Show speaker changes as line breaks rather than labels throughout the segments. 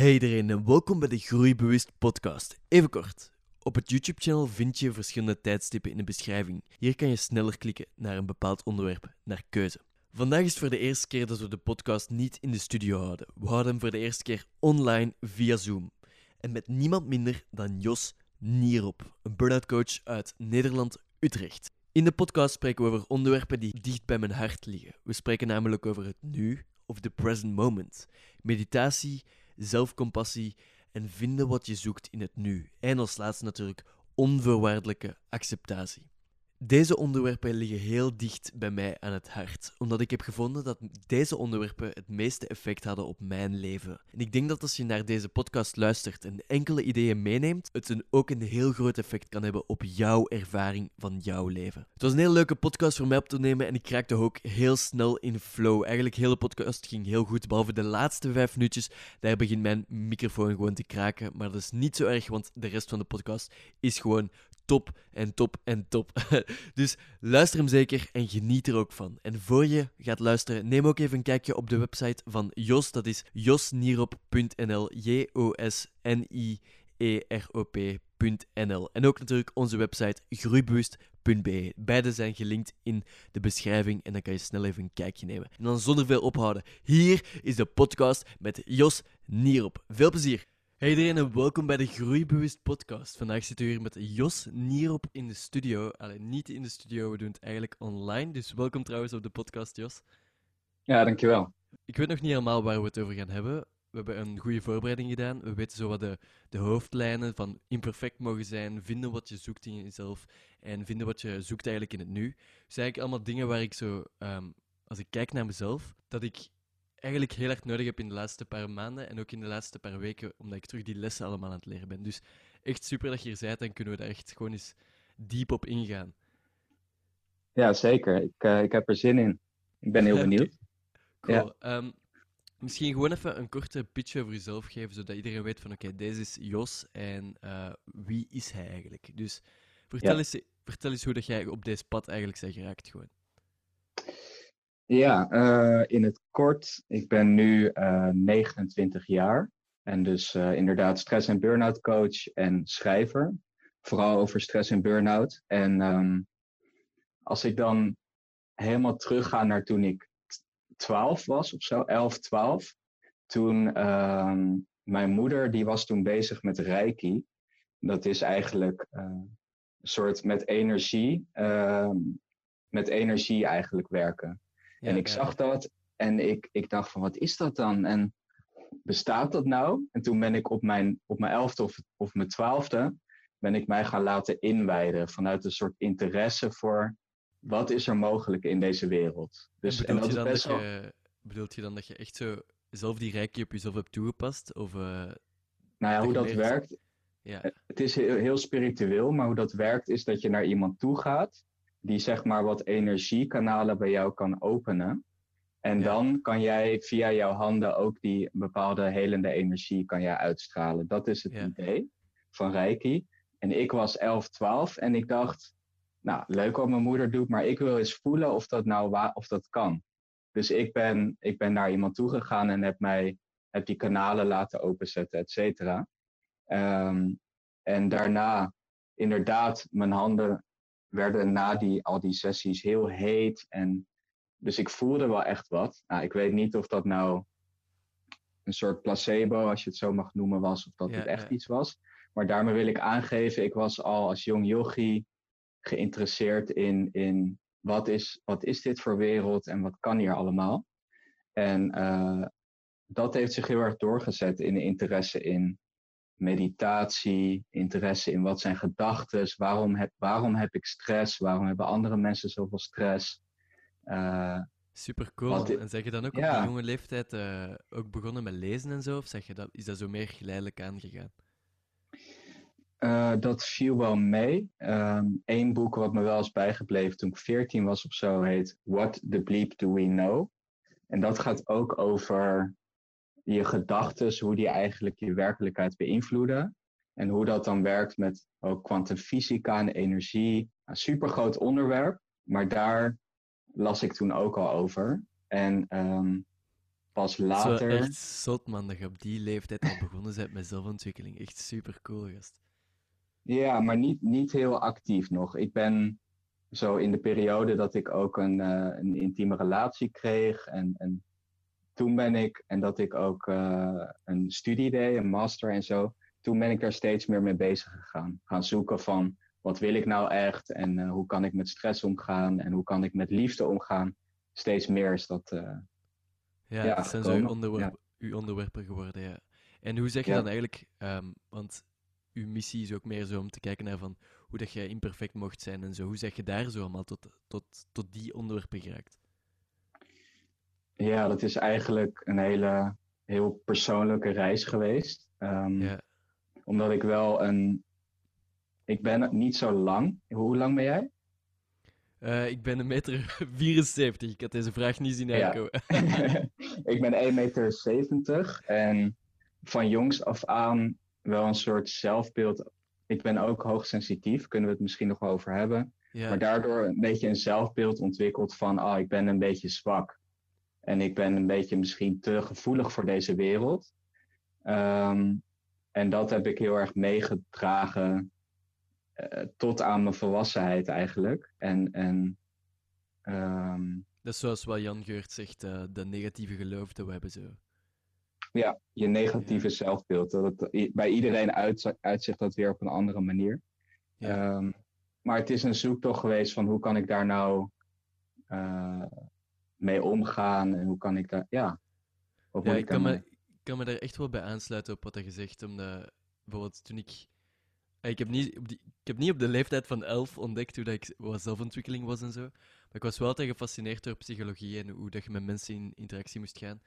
Hey iedereen en welkom bij de Groeibewust podcast. Even kort. Op het YouTube-channel vind je verschillende tijdstippen in de beschrijving. Hier kan je sneller klikken naar een bepaald onderwerp, naar keuze. Vandaag is het voor de eerste keer dat we de podcast niet in de studio houden. We houden hem voor de eerste keer online via Zoom. En met niemand minder dan Jos Nierop, een burn-out coach uit Nederland, Utrecht. In de podcast spreken we over onderwerpen die dicht bij mijn hart liggen. We spreken namelijk over het nu of the present moment, meditatie, zelfcompassie en vinden wat je zoekt in het nu. En als laatste natuurlijk onvoorwaardelijke acceptatie. Deze onderwerpen liggen heel dicht bij mij aan het hart, omdat ik heb gevonden dat deze onderwerpen het meeste effect hadden op mijn leven. En ik denk dat als je naar deze podcast luistert en enkele ideeën meeneemt, het een, ook een heel groot effect kan hebben op jouw ervaring van jouw leven. Het was een heel leuke podcast voor mij op te nemen en ik raakte ook heel snel in flow. Eigenlijk de hele podcast ging heel goed, behalve de laatste vijf minuutjes. Daar begint mijn microfoon gewoon te kraken, maar dat is niet zo erg, want de rest van de podcast is gewoon top en top en top. dus luister hem zeker en geniet er ook van. En voor je gaat luisteren, neem ook even een kijkje op de website van Jos. Dat is josnierop.nl. J-O-S-N-I-E-R-O-P.nl. En ook natuurlijk onze website groeibewust.be. Beide zijn gelinkt in de beschrijving en dan kan je snel even een kijkje nemen. En dan zonder veel ophouden, hier is de podcast met Jos Nierop. Veel plezier! Hey iedereen en welkom bij de Groeibewust podcast. Vandaag zitten we hier met Jos Nierop in de studio. Alleen niet in de studio, we doen het eigenlijk online. Dus welkom trouwens op de podcast, Jos.
Ja, dankjewel.
Ik weet nog niet helemaal waar we het over gaan hebben. We hebben een goede voorbereiding gedaan. We weten zo wat de, de hoofdlijnen van imperfect mogen zijn, vinden wat je zoekt in jezelf en vinden wat je zoekt eigenlijk in het nu. Dus eigenlijk allemaal dingen waar ik zo, ehm, als ik kijk naar mezelf, dat ik eigenlijk heel erg nodig heb in de laatste paar maanden en ook in de laatste paar weken, omdat ik terug die lessen allemaal aan het leren ben. Dus echt super dat je hier bent en kunnen we daar echt gewoon eens diep op ingaan.
Ja, zeker. Ik, uh, ik heb er zin in. Ik ben heel benieuwd.
Cool. Ja. Um, misschien gewoon even een korte pitch over jezelf geven, zodat iedereen weet van oké, deze is Jos en uh, wie is hij eigenlijk? Dus vertel, ja. eens, vertel eens hoe dat jij op deze pad eigenlijk bent geraakt gewoon.
Ja, uh, in het kort. Ik ben nu uh, 29 jaar. En dus uh, inderdaad stress- en burn-out coach en schrijver. Vooral over stress en burn-out. En um, als ik dan helemaal terugga naar toen ik 12 was of zo, 11, 12. Toen um, mijn moeder, die was toen bezig met reiki. Dat is eigenlijk een soort met energie, met energie eigenlijk werken. Ja, en ik ja. zag dat en ik, ik dacht van wat is dat dan? En bestaat dat nou? En toen ben ik op mijn, op mijn elfde of, of mijn twaalfde ben ik mij gaan laten inwijden vanuit een soort interesse voor wat is er mogelijk in deze wereld.
Dus, en, en dat je dan best dat je, bedoelt je dan dat je echt zo zelf die rijkje op jezelf hebt toegepast? Of, uh,
nou ja, hoe dat werkt. Ja. Het is heel, heel spiritueel, maar hoe dat werkt is dat je naar iemand toe gaat die zeg maar wat energiekanalen bij jou kan openen. En ja. dan kan jij via jouw handen ook die bepaalde helende energie kan jij uitstralen. Dat is het ja. idee van Reiki. En ik was 11, 12 en ik dacht, nou, leuk wat mijn moeder doet, maar ik wil eens voelen of dat nou of dat kan. Dus ik ben, ik ben naar iemand toegegaan en heb mij heb die kanalen laten openzetten, et cetera. Um, en daarna inderdaad mijn handen werden na die, al die sessies heel heet. En dus ik voelde wel echt wat. Nou, ik weet niet of dat nou een soort placebo, als je het zo mag noemen, was. Of dat ja, het echt ja. iets was. Maar daarmee wil ik aangeven, ik was al als jong yogi geïnteresseerd in, in wat, is, wat is dit voor wereld en wat kan hier allemaal. En uh, dat heeft zich heel erg doorgezet in de interesse in meditatie, interesse in wat zijn gedachten, waarom heb, waarom heb ik stress, waarom hebben andere mensen zoveel stress. Uh,
Super cool. en zeg je dan ook ja. op die jonge leeftijd uh, ook begonnen met lezen en zo, of zeg je dat, is dat zo meer geleidelijk aangegaan?
Uh, dat viel wel mee. Eén um, boek wat me wel is bijgebleven toen ik 14 was of zo heet What the Bleep Do We Know? En dat gaat ook over je gedachten, hoe die eigenlijk je werkelijkheid beïnvloeden. En hoe dat dan werkt met ook kwantumfysica en energie. Een supergroot onderwerp, maar daar las ik toen ook al over. En um, pas later...
Het is echt zot, man, dat je op die leeftijd al begonnen bent met zelfontwikkeling. Echt super cool, gast.
Ja, maar niet, niet heel actief nog. Ik ben zo in de periode dat ik ook een, uh, een intieme relatie kreeg. En, en toen ben ik, en dat ik ook uh, een studie deed, een master en zo. Toen ben ik daar steeds meer mee bezig gegaan. Gaan zoeken van wat wil ik nou echt en uh, hoe kan ik met stress omgaan en hoe kan ik met liefde omgaan. Steeds meer is dat.
ja, ja, dat zijn zo uw, onderwerp, ja. uw onderwerpen geworden. Ja. En hoe zeg je dan eigenlijk, um, want uw missie is ook meer zo om te kijken naar van hoe dat jij imperfect mocht zijn en zo. Hoe zeg je daar zo allemaal tot, tot, tot die onderwerpen geraakt?
Ja, dat is eigenlijk een hele heel persoonlijke reis geweest. Um, ja. Omdat ik wel een. Ik ben niet zo lang. Hoe lang ben jij?
Uh, ik ben een meter 74. Ik had deze vraag niet zien aankomen.
Ja. ik ben 1,70 meter en van jongs af aan wel een soort zelfbeeld. Ik ben ook hoogsensitief, kunnen we het misschien nog wel over hebben. Maar daardoor een beetje een zelfbeeld ontwikkeld van, oh, ik ben een beetje zwak. En ik ben een beetje misschien te gevoelig voor deze wereld. Ehm, en dat heb ik heel erg meegedragen uh, tot aan mijn volwassenheid eigenlijk. En, en, um...
Dat is zoals wat Jan Geurt zegt, uh, de negatieve geloof dat we hebben zo.
Ja, je negatieve zelfbeeld. Dat het bij iedereen uitzicht dat weer op een andere manier. Ja. Um, maar het is een zoektocht geweest van hoe kan ik daar nou uh, mee omgaan en hoe kan ik daar, ja.
ja ik kan, me, kan me daar echt wel bij aansluiten op wat je zegt, omdat bijvoorbeeld toen ik ik heb, niet op die, ik heb niet op de leeftijd van elf ontdekt hoe dat ik wat zelfontwikkeling was en zo. Maar ik was wel altijd gefascineerd door psychologie en hoe dat je met mensen in interactie moest gaan.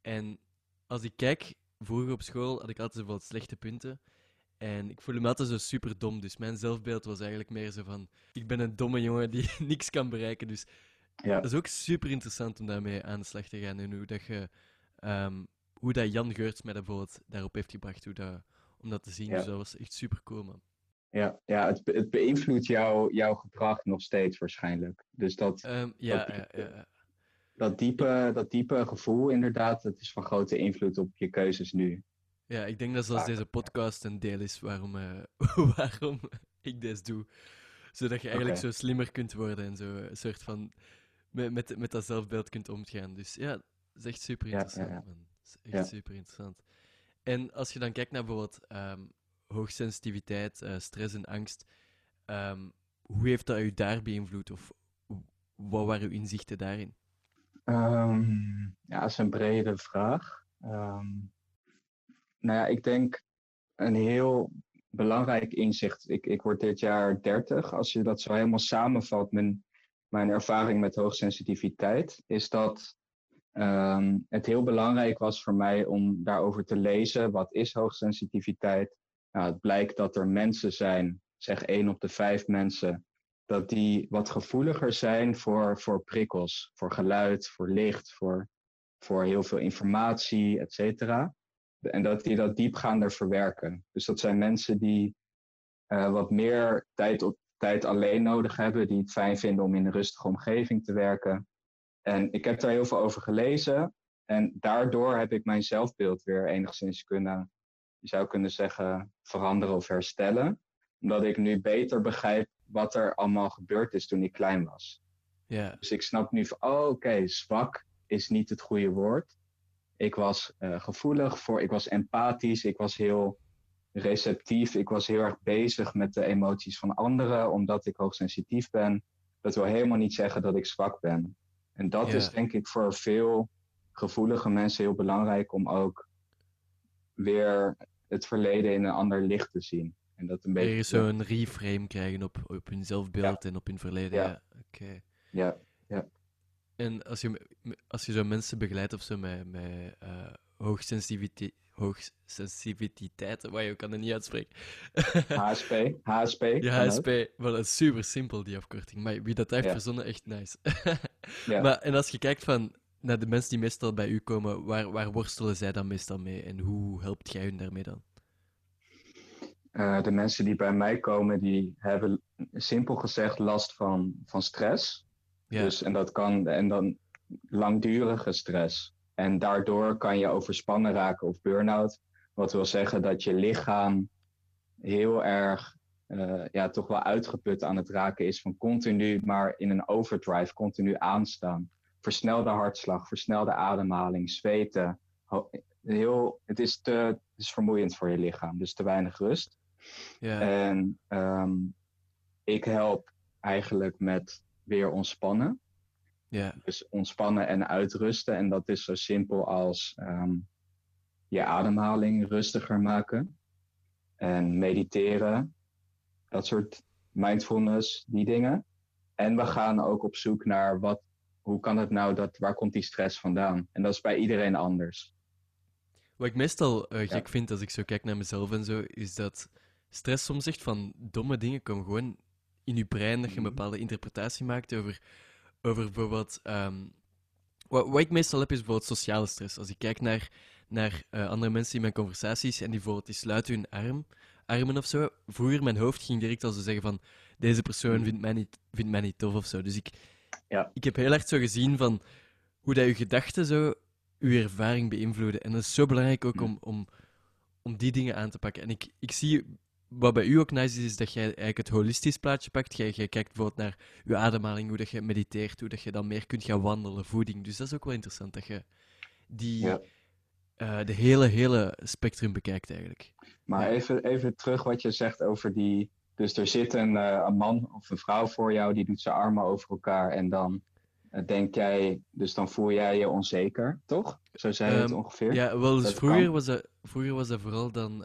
En als ik kijk, vroeger op school had ik altijd zoveel slechte punten. En ik voelde me altijd zo super dom. Dus mijn zelfbeeld was eigenlijk meer zo van: ik ben een domme jongen die niks kan bereiken. Dus ja. dat is ook super interessant om daarmee aan de slag te gaan. En hoe dat, je, um, hoe dat Jan Geurts mij bijvoorbeeld daarop heeft gebracht hoe dat, om dat te zien. Dus dat was echt super cool, man.
Ja, ja het, het beïnvloedt jou, jouw gedrag nog steeds waarschijnlijk. Dus dat.
Um, ja, dat, ja, ja,
dat diepe, dat diepe gevoel, inderdaad, dat is van grote invloed op je keuzes nu.
Ja, ik denk dat zelfs deze podcast een deel is waarom, uh, waarom ik dit doe. Zodat je eigenlijk zo slimmer kunt worden en zo een soort van met, met, met dat zelfbeeld kunt omgaan. Dus ja, dat is echt super interessant, ja, ja, man. Dat is echt super interessant. En als je dan kijkt naar bijvoorbeeld um, hoogsensitiviteit, uh, stress en angst, um, hoe heeft dat u daar beïnvloed? Of wat waren uw inzichten daarin?
Um, ja, dat is een brede vraag. Um, nou ja, ik denk een heel belangrijk inzicht. Ik, ik word dit jaar 30. Als je dat zo helemaal samenvat, mijn, mijn ervaring met hoogsensitiviteit, is dat um, het heel belangrijk was voor mij om daarover te lezen. Wat is hoogsensitiviteit? Nou, het blijkt dat er mensen zijn, zeg één op de vijf mensen, dat die wat gevoeliger zijn voor, voor prikkels, voor geluid, voor licht, voor, voor heel veel informatie, et cetera. En dat die dat diepgaander verwerken. Dus dat zijn mensen die uh, wat meer tijd op tijd alleen nodig hebben, die het fijn vinden om in een rustige omgeving te werken. En ik heb daar heel veel over gelezen. En daardoor heb ik mijn zelfbeeld weer enigszins kunnen, je zou kunnen zeggen, veranderen of herstellen. Omdat ik nu beter begrijp wat er allemaal gebeurd is toen ik klein was.
Ja.
Dus ik snap nu van, oh, oké, zwak is niet het goede woord. Ik was uh, gevoelig voor, ik was empathisch, ik was heel receptief, ik was heel erg bezig met de emoties van anderen, omdat ik hoogsensitief ben. Dat wil helemaal niet zeggen dat ik zwak ben. En dat is denk ik voor veel gevoelige mensen heel belangrijk om ook weer het verleden in een ander licht te zien. En dat een beetje.
zo'n reframe krijgen op, op hun zelfbeeld en op hun verleden. Ja, oké.
Ja, ja.
En als je, als je zo mensen begeleidt of zo met, met uh, hoogsensitiviteit, hoogsensitiviteit, waar je kan het niet uitspreken.
HSP, HSP.
Ja, HSP, maar dat is super simpel, die afkorting. Maar wie dat heeft ja. verzonnen, echt nice. ja. Maar en als je kijkt van naar de mensen die meestal bij u komen, waar, waar worstelen zij dan meestal mee en hoe helpt jij hun daarmee dan?
Uh, de mensen die bij mij komen, die hebben simpel gezegd last van, van stress. Ja. Dus, en dat kan, en dan langdurige stress. En daardoor kan je overspannen raken of burn-out. Wat wil zeggen dat je lichaam heel erg uh, ja, toch wel uitgeput aan het raken is van continu maar in een overdrive, continu aanstaan. Versnelde hartslag, versnelde ademhaling, zweten. Heel, het, is te, het is vermoeiend voor je lichaam, dus te weinig rust. En um, ik help eigenlijk met weer ontspannen. Ja. Dus ontspannen en uitrusten. En dat is zo simpel als um, je ademhaling rustiger maken. En mediteren. Dat soort mindfulness, die dingen. En we gaan ook op zoek naar wat, hoe kan het nou dat, waar komt die stress vandaan? En dat is bij iedereen anders.
Wat ik meestal uh, gek vind als ik zo kijk naar mezelf en zo, is dat stress soms echt van domme dingen komen gewoon in je brein dat je een mhm. bepaalde interpretatie maakt over, over bijvoorbeeld. Um, wat, wat, ik meestal heb is bijvoorbeeld sociale stress. Als ik kijk naar, naar uh, andere mensen in mijn conversaties en die bijvoorbeeld die sluiten hun arm, armen of zo. Vroeger mijn hoofd ging direct al zo zeggen van deze persoon mhm. vindt mij niet, vindt mij niet tof of zo. Dus ik, ja. ik heb heel erg zo gezien van hoe dat je gedachten zo je ervaring beïnvloeden. En dat is zo belangrijk ook mhm. om, om, om die dingen aan te pakken. En ik, ik zie wat bij u ook nice is, is dat jij eigenlijk het holistisch plaatje pakt. Jij, jij kijkt bijvoorbeeld naar je ademhaling, hoe dat je mediteert, hoe dat je dan meer kunt gaan wandelen, voeding. Dus dat is ook wel interessant dat je die, ja. uh, de hele, hele spectrum bekijkt eigenlijk.
Maar even, even terug wat je zegt over die... Dus er zit een, uh, een man of een vrouw voor jou, die doet zijn armen over elkaar en dan uh, denk jij... Dus dan voel jij je onzeker, toch? Zo zei je het ehm, ongeveer?
Ja, wel, dus vroeger was, dat, vroeger was dat vooral dan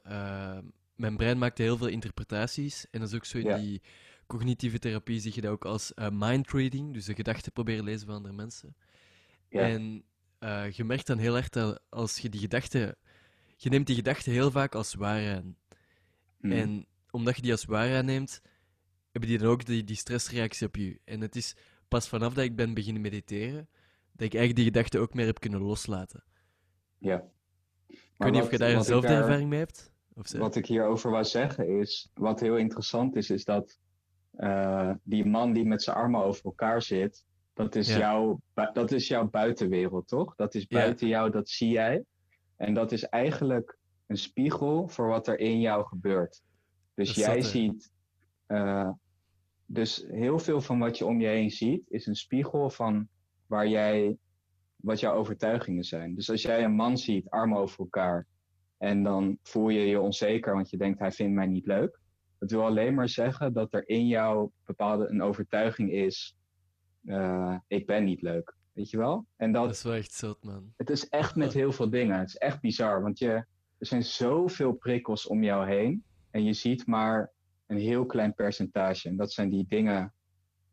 mijn brein maakte heel veel interpretaties. En dat is ook zo in die cognitieve therapie zie je dat ook als uh, mind reading, dus de gedachten proberen lezen van andere mensen. Ja. En uh, je merkt dan heel erg dat als je die gedachten... Je neemt die gedachten heel vaak als waar aan. Hmm. En omdat je die als waar aanneemt, hebben die dan ook die, die stressreactie op je. En het is pas vanaf dat ik ben beginnen mediteren, dat ik eigenlijk die gedachten ook meer heb kunnen loslaten.
Ja.
ik weet niet of je daar eenzelfde ervaring mee hebt?
Wat ik hierover wou zeggen is, wat heel interessant is, is dat uh, die man die met zijn armen over elkaar zit, dat is, jouw, dat is jouw buitenwereld, toch? Dat is buiten jou, dat zie jij. En dat is eigenlijk een spiegel voor wat er in jou gebeurt. Dus jij ziet. Uh, dus heel veel van wat je om je heen ziet, is een spiegel van waar jij. wat jouw overtuigingen zijn. Dus als jij een man ziet, armen over elkaar, en dan voel je je onzeker, want je denkt hij vindt mij niet leuk. Het wil alleen maar zeggen dat er in jou bepaalde een overtuiging is. Uh, ik ben niet leuk. Weet je wel?
En dat, dat is wel echt zot, man.
Het is echt met heel veel dingen. Het is echt bizar, want je, er zijn zoveel prikkels om jou heen. En je ziet maar een heel klein percentage. En dat zijn die dingen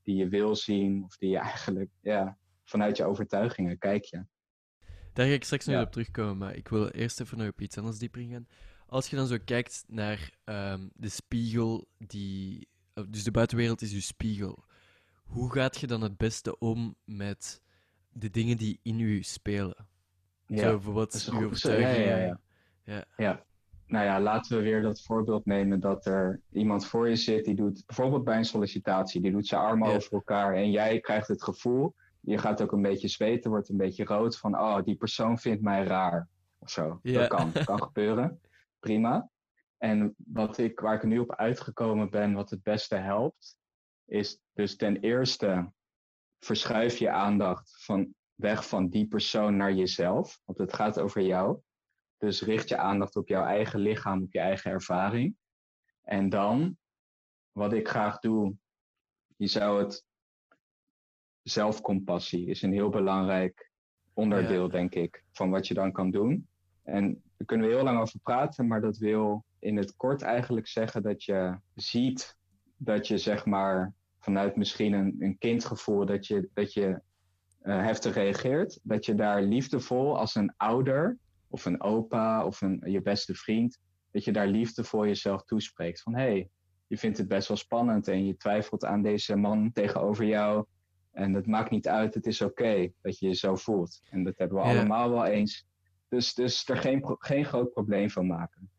die je wil zien, of die je eigenlijk ja, vanuit je overtuigingen kijk je.
Daar ga ik straks nog op terugkomen, maar ik wil eerst even nog op iets anders dieper ingaan. Als je dan zo kijkt naar ehm, de spiegel, die, dus de buitenwereld is je spiegel. Hoe gaat je dan het beste om met de dingen die in je spelen? Ja, zo bijvoorbeeld je overtuigingen. Ja, ja,
ja, ja. Nou ja, laten we weer dat voorbeeld nemen dat er iemand voor je zit die doet, bijvoorbeeld bij een sollicitatie, die doet zijn armen over elkaar en jij krijgt het gevoel je gaat ook een beetje zweten, wordt een beetje rood van, oh, die persoon vindt mij raar. Of zo. Dat kan, kan gebeuren. Prima. En wat ik, waar ik nu op uitgekomen ben, wat het beste helpt, is dus ten eerste verschuif je aandacht van weg van die persoon naar jezelf. Want het gaat over jou. Dus richt je aandacht op jouw eigen lichaam, op je eigen ervaring. En dan, wat ik graag doe, je zou het zelfcompassie is een heel belangrijk onderdeel, denk ik, van wat je dan kan doen. En daar kunnen we heel lang over praten, maar dat wil in het kort eigenlijk zeggen dat je ziet dat je zeg maar vanuit misschien een, een kindgevoel dat je, dat je uh, heftig reageert, dat je daar liefdevol als een ouder of een opa of een, je beste vriend, dat je daar liefdevol jezelf toespreekt. Van hé, hey, je vindt het best wel spannend en je twijfelt aan deze man tegenover jou. En het maakt niet uit, het is oké dat je je zo voelt. En dat hebben we allemaal wel eens. Dus, dus er geen, geen groot probleem van maken.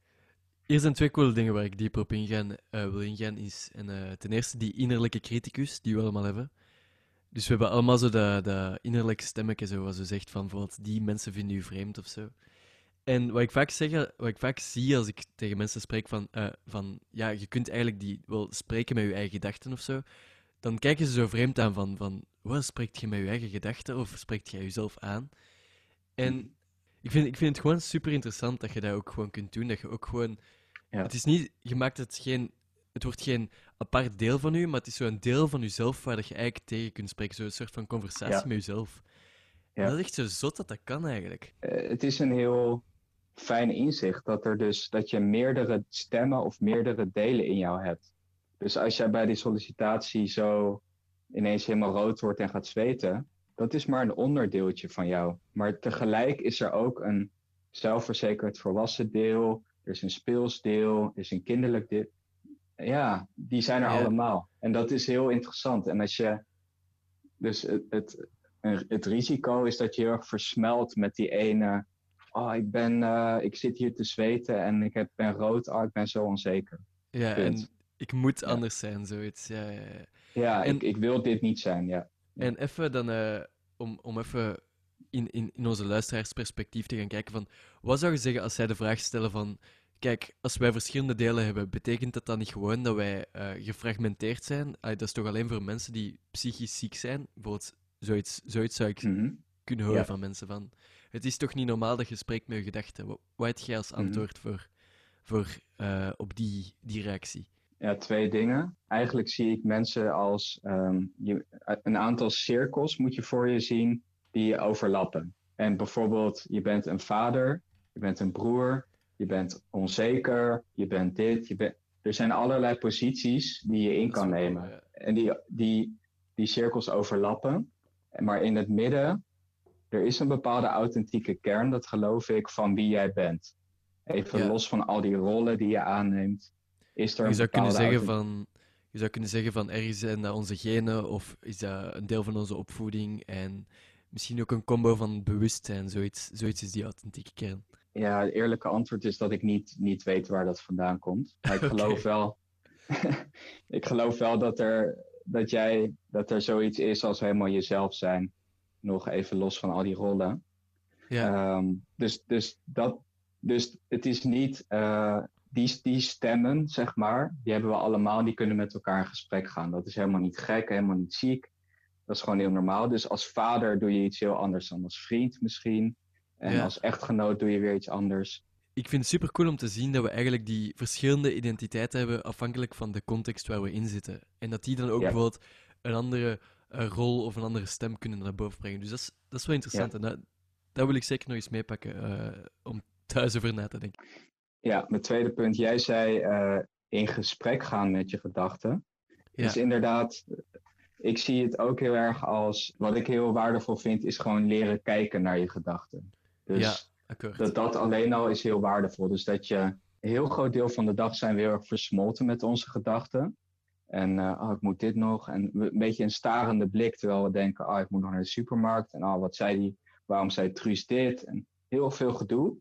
Hier zijn twee coole dingen waar ik dieper op ingaan, uh, wil ingaan. Is, en, uh, ten eerste die innerlijke criticus die we allemaal hebben. Dus we hebben allemaal zo de, de innerlijke stemmetje, zo, wat ze zegt van bijvoorbeeld, die mensen vinden u vreemd of zo. En wat ik vaak zeg, wat ik vaak zie als ik tegen mensen spreek van, uh, van ja, je kunt eigenlijk die wel spreken met je eigen gedachten of zo, dan kijken ze zo vreemd aan van, van wat spreekt je met je eigen gedachten of spreekt jij jezelf aan? En mm. ik vind, ik vind het gewoon super interessant dat je dat ook gewoon kunt doen, dat je ook gewoon... Ja. Het is niet, je maakt het geen, het wordt geen apart deel van u, maar het is zo'n deel van jezelf waar dat je eigenlijk tegen kunt spreken, zo'n soort van conversatie met jezelf. Ja. Dat is echt zo zot dat dat kan eigenlijk.
Uh, het is een heel fijn inzicht dat, er dus, dat je meerdere stemmen of meerdere delen in jou hebt. Dus als jij bij die sollicitatie zo ineens helemaal rood wordt en gaat zweten, dat is maar een onderdeeltje van jou. Maar tegelijk is er ook een zelfverzekerd volwassen deel, er is een speels deel, er is een kinderlijk deel. Ja, die zijn er allemaal. En dat is heel interessant. En als je, dus het, het, het risico is dat je heel erg versmelt met die ene oh, ik, ben, uh, ik zit hier te zweten en ik heb, ben rood, oh, ik ben zo onzeker.
Ja, en ik moet anders zijn, zoiets. Ja, ja, ja.
ja en, ik, ik wil dit niet zijn, ja.
En even dan, uh, om, om even in, in, in onze luisteraarsperspectief te gaan kijken van, wat zou je zeggen als zij de vraag stellen van, kijk, als wij verschillende delen hebben, betekent dat dan niet gewoon dat wij uh, gefragmenteerd zijn? dat is toch alleen voor mensen die psychisch ziek zijn? Bijvoorbeeld, zoiets, zoiets zou ik mm -hmm. kunnen horen van mensen van het is toch niet normaal dat je spreekt met je gedachten. Wat, wat heb jij als mhm. antwoord voor, voor, uh, op die, die reactie?
Ja, twee dingen. Eigenlijk zie ik mensen als um, je, een aantal cirkels moet je voor je zien die overlappen. En bijvoorbeeld, je bent een vader, je bent een broer, je bent onzeker, je bent dit, je bent... Er zijn allerlei posities die je in kan nemen. En die, die, die cirkels overlappen. Maar in het midden er is een bepaalde authentieke kern, dat geloof ik, van wie jij bent. Even los van al die rollen die je aanneemt. Is er
je, zou kunnen zeggen van, je zou kunnen zeggen van ergens zijn dat onze genen of is dat een deel van onze opvoeding en misschien ook een combo van bewustzijn, zoiets, zoiets is die authentieke kern.
Ja, het eerlijke antwoord is dat ik niet, niet weet waar dat vandaan komt. Maar ik geloof wel, ik geloof wel dat er, dat, jij, dat er zoiets is als helemaal jezelf zijn nog even los van al die rollen. Ja. Ehm, dus, dus, dat, dus het is niet uh, die, die stemmen, zeg maar, die hebben we allemaal, die kunnen met elkaar in gesprek gaan. Dat is helemaal niet gek, helemaal niet ziek. Dat is gewoon heel normaal. Dus als vader doe je iets heel anders dan als vriend misschien. En als echtgenoot doe je weer iets anders.
Ik vind het super cool om te zien dat we eigenlijk die verschillende identiteiten hebben afhankelijk van de context waar we in zitten. En dat die dan ook bijvoorbeeld een andere een rol of een andere stem kunnen naar boven brengen. Dus dat is, dat is wel interessant. En dat, dat wil ik zeker nog eens meepakken uh, om thuis over na te denken.
Ja, mijn tweede punt. Jij zei uh, in gesprek gaan met je gedachten. Ja. Dus inderdaad, ik zie het ook heel erg als... Wat ik heel waardevol vind, is gewoon leren kijken naar je gedachten. Dus ja, dat, dat alleen al is heel waardevol. Dus dat je een heel groot deel van de dag zijn we heel erg versmolten met onze gedachten. En uh, oh, ik moet dit nog. En een beetje een starende blik, terwijl we denken, oh, ik moet nog naar de supermarkt. En oh, wat zei die, waarom zei Truus dit? En heel veel gedoe.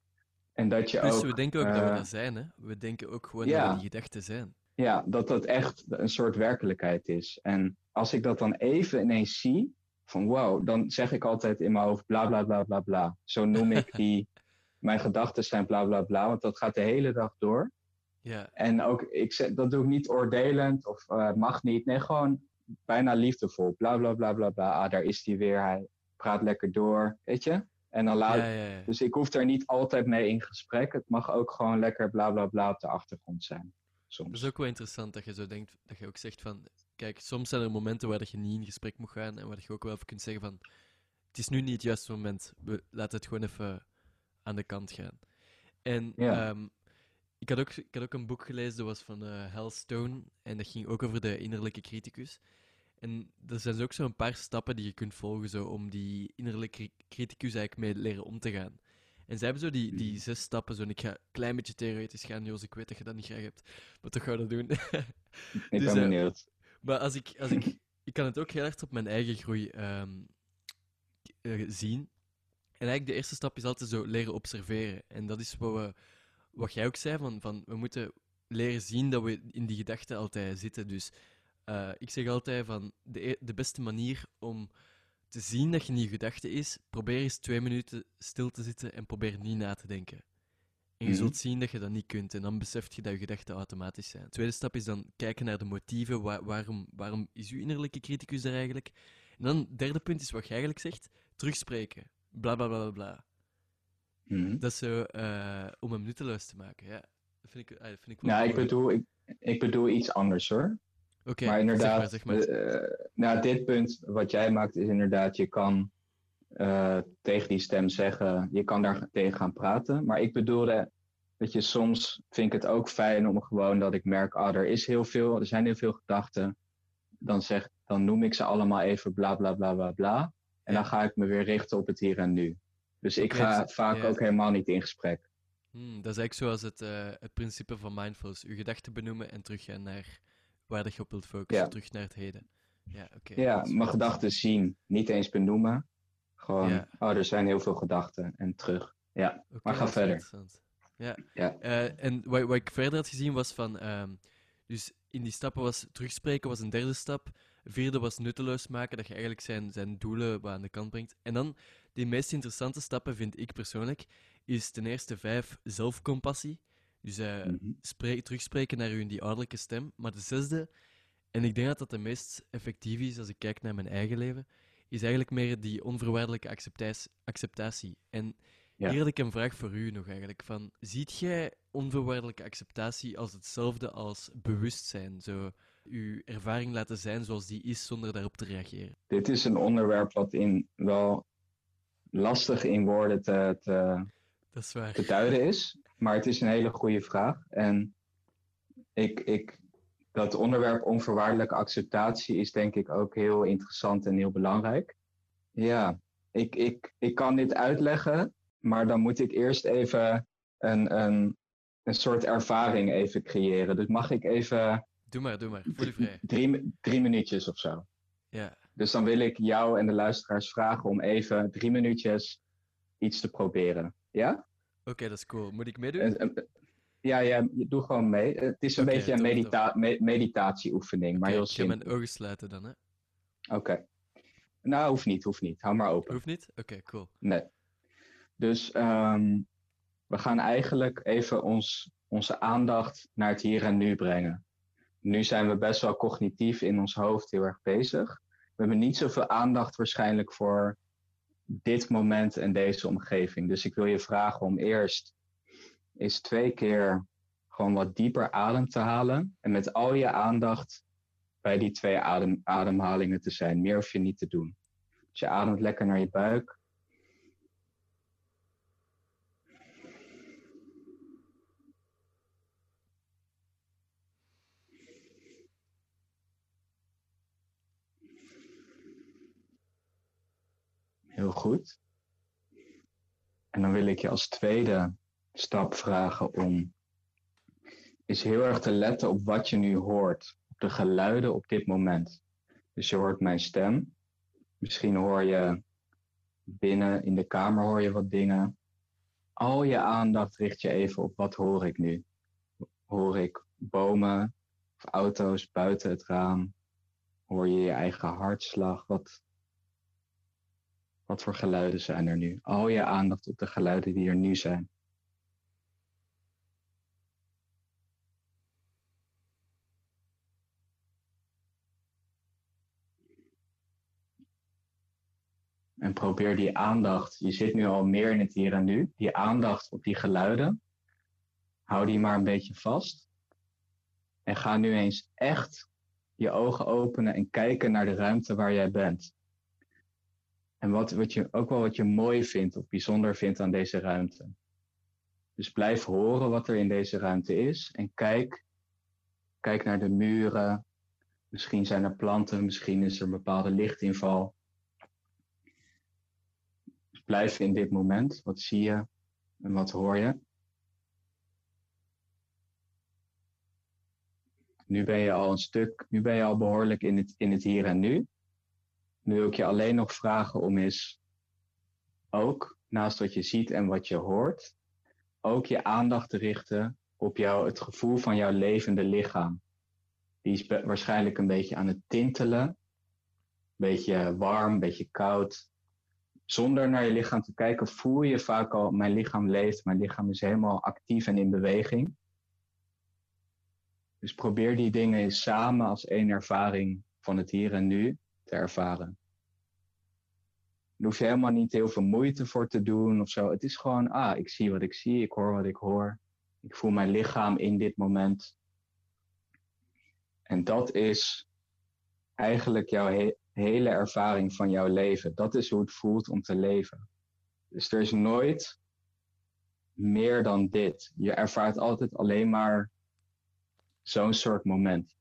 En dat je
dus
ook...
we denken ook dat we uh, zijn, hè? We denken ook gewoon dat we die gedachten zijn.
Ja, dat dat echt een soort werkelijkheid is. En als ik dat dan even ineens zie, van wow, dan zeg ik altijd in mijn hoofd bla bla bla bla bla. Zo noem ik die, mijn gedachten zijn bla bla bla, want dat gaat de hele dag door. Ja. En ook, ik, dat doe ik niet oordelend of uh, mag niet. Nee, gewoon bijna liefdevol. Bla bla bla bla bla. Ah, daar is hij weer. Hij praat lekker door. Weet je? En dan laat. Ja, ja, ja. Dus ik hoef er niet altijd mee in gesprek. Het mag ook gewoon lekker bla bla bla op de achtergrond zijn. Soms.
Dat is ook wel interessant dat je zo denkt. Dat je ook zegt van. Kijk, soms zijn er momenten waar dat je niet in gesprek moet gaan. En waar je ook wel even kunt zeggen van. Het is nu niet het juiste moment. We laten het gewoon even aan de kant gaan. En um, ik had, ook, ik had ook een boek gelezen, dat was van uh, Hal Stone. En dat ging ook over de innerlijke criticus. En er zijn ook zo'n paar stappen die je kunt volgen zo, om die innerlijke criticus eigenlijk mee leren om te gaan. En zij hebben zo die, die hmm. zes stappen. Zo, en ik ga een klein beetje theoretisch gaan, Jos. Ik weet dat je dat niet graag hebt. Maar toch ga dat doen.
ik dus, ben benieuwd. Uh,
maar als ik, als ik, ik kan het ook heel erg op mijn eigen groei um, uh, zien. En eigenlijk de eerste stap is altijd zo leren observeren. En dat is wat we wat jij ook zei, van, van we moeten leren zien dat we in die gedachten altijd zitten. Dus uh, ik zeg altijd van de, e-, de beste manier om te zien dat je niet je gedachte is, probeer eens twee minuten stil te zitten en probeer niet na te denken. En je mhm. zult zien dat je dat niet kunt. En dan beseft je dat je gedachten automatisch zijn. De tweede stap is dan kijken naar de motieven. waarom, waarom is uw innerlijke criticus er eigenlijk? En dan het derde punt is wat je eigenlijk zegt. Terugspreken. Bla bla bla bla. Mhm. Dat is zo uh, om hem nutteloos te maken. Ja, dat vind ik, uh, vind ik
wel Nou, ik bedoel, ik, ik bedoel iets anders hoor.
Oké,
maar inderdaad, zeg maar, zeg maar. Uh, nou, dit punt wat jij maakt is inderdaad, je kan uh, tegen die stem zeggen, je kan daar tegen gaan praten. Maar ik bedoelde, dat je soms vind ik het ook fijn om gewoon dat ik merk, ah, er is heel veel, er zijn heel veel gedachten. Dan zeg, dan noem ik ze allemaal even bla bla bla bla bla. En dan ga ik me weer richten op het hier en nu. Dus ik ga vaak ook helemaal niet in gesprek.
Hmm, dat is eigenlijk zoals het, uh, het principe van mindfulness. Je gedachten benoemen en teruggaan naar waar je op wilt focussen, terug naar het heden. Ja, oké.
ja mijn gedachten zien, niet eens benoemen. Gewoon, oh, er zijn heel veel gedachten en terug. Ja, maar ga verder.
Ja, ja. Uh, en wat, wat, ik verder had gezien was van, um, dus in die stappen was terugspreken was een derde stap. Vierde was nutteloos maken, dat je eigenlijk zijn, zijn doelen wat aan de kant brengt. En dan, de meest interessante stappen vind ik persoonlijk, is ten eerste vijf zelfcompassie. Dus uh, terugspreken naar u in die ouderlijke stem. Maar de zesde, en ik denk dat dat de meest effectief is als ik kijk naar mijn eigen leven, is eigenlijk meer die onvoorwaardelijke acceptatie. En hier had ik een vraag voor u nog eigenlijk. Van, ziet jij onvoorwaardelijke acceptatie als hetzelfde als bewustzijn? Zo uw ervaring laten zijn zoals die is zonder daarop te reageren?
Dit is een onderwerp wat in wel lastig in woorden te, te,
dat is waar.
te duiden is. Maar het is een hele goede vraag. En ik, ik, dat onderwerp onvoorwaardelijke acceptatie is denk ik ook heel interessant en heel belangrijk. Ja, ik, ik, ik kan dit uitleggen, maar dan moet ik eerst even een, een, een soort ervaring even creëren. Dus mag ik even...
Doe maar, doe maar. Voel je vrij.
Drie, drie minuutjes of zo.
Ja.
Dus dan wil ik jou en de luisteraars vragen om even drie minuutjes iets te proberen. Ja?
Oké, dat is cool. Moet ik meedoen?
Ja, ja, doe gewoon mee. Het is een beetje een medita meditatieoefening, maar heel simpel.
Ik ga mijn ogen sluiten dan, hè?
Oké. Nou, hoeft niet, hoeft niet. Hou maar open.
Hoeft niet? Oké, cool.
Nee. Dus um, we gaan eigenlijk even ons, onze aandacht naar het hier en nu brengen. Nu zijn we best wel cognitief in ons hoofd heel erg bezig. We hebben niet zoveel aandacht waarschijnlijk voor dit moment en deze omgeving. Dus ik wil je vragen om eerst eens twee keer gewoon wat dieper adem te halen. En met al je aandacht bij die twee adem, ademhalingen te zijn. Meer hoef je niet te doen. Dus je ademt lekker naar je buik. Heel goed. En dan wil ik je als tweede stap vragen om is heel erg te letten op wat je nu hoort, op de geluiden op dit moment. Dus je hoort mijn stem. Misschien hoor je binnen in de kamer hoor je wat dingen. Al je aandacht richt je even op wat hoor ik nu. Hoor ik bomen of auto's buiten het raam? Hoor je je eigen hartslag? Wat, wat voor geluiden zijn er nu? Al je aandacht op de geluiden die er nu zijn. En probeer die aandacht, je zit nu al meer in het hier en nu, die aandacht op die geluiden, hou die maar een beetje vast. En ga nu eens echt je ogen openen en kijken naar de ruimte waar jij bent. En wat, wat je, ook wel wat je mooi vindt of bijzonder vindt aan deze ruimte. Dus blijf horen wat er in deze ruimte is en kijk, kijk naar de muren. Misschien zijn er planten, misschien is er een bepaalde lichtinval. Dus blijf in dit moment. Wat zie je en wat hoor je? Nu ben je al een stuk, nu ben je al behoorlijk in het, in het hier en nu. Nu wil ik je alleen nog vragen om eens ook, naast wat je ziet en wat je hoort, ook je aandacht te richten op jou, het gevoel van jouw levende lichaam. die is waarschijnlijk een beetje aan het tintelen. Een beetje warm, een beetje koud. Zonder naar je lichaam te kijken voel je vaak al, mijn lichaam leeft, mijn lichaam is helemaal actief en in beweging. Dus probeer die dingen samen als één ervaring van het hier en nu te ervaren. Daar hoef je helemaal niet heel veel moeite voor te doen of zo. Het is gewoon, ah, ik zie wat ik zie, ik hoor wat ik hoor. Ik voel mijn lichaam in dit moment. En dat is eigenlijk jouw hele ervaring van jouw leven. Dat is hoe het voelt om te leven. Dus er is nooit meer dan dit. Je ervaart altijd alleen maar zo'n soort moment.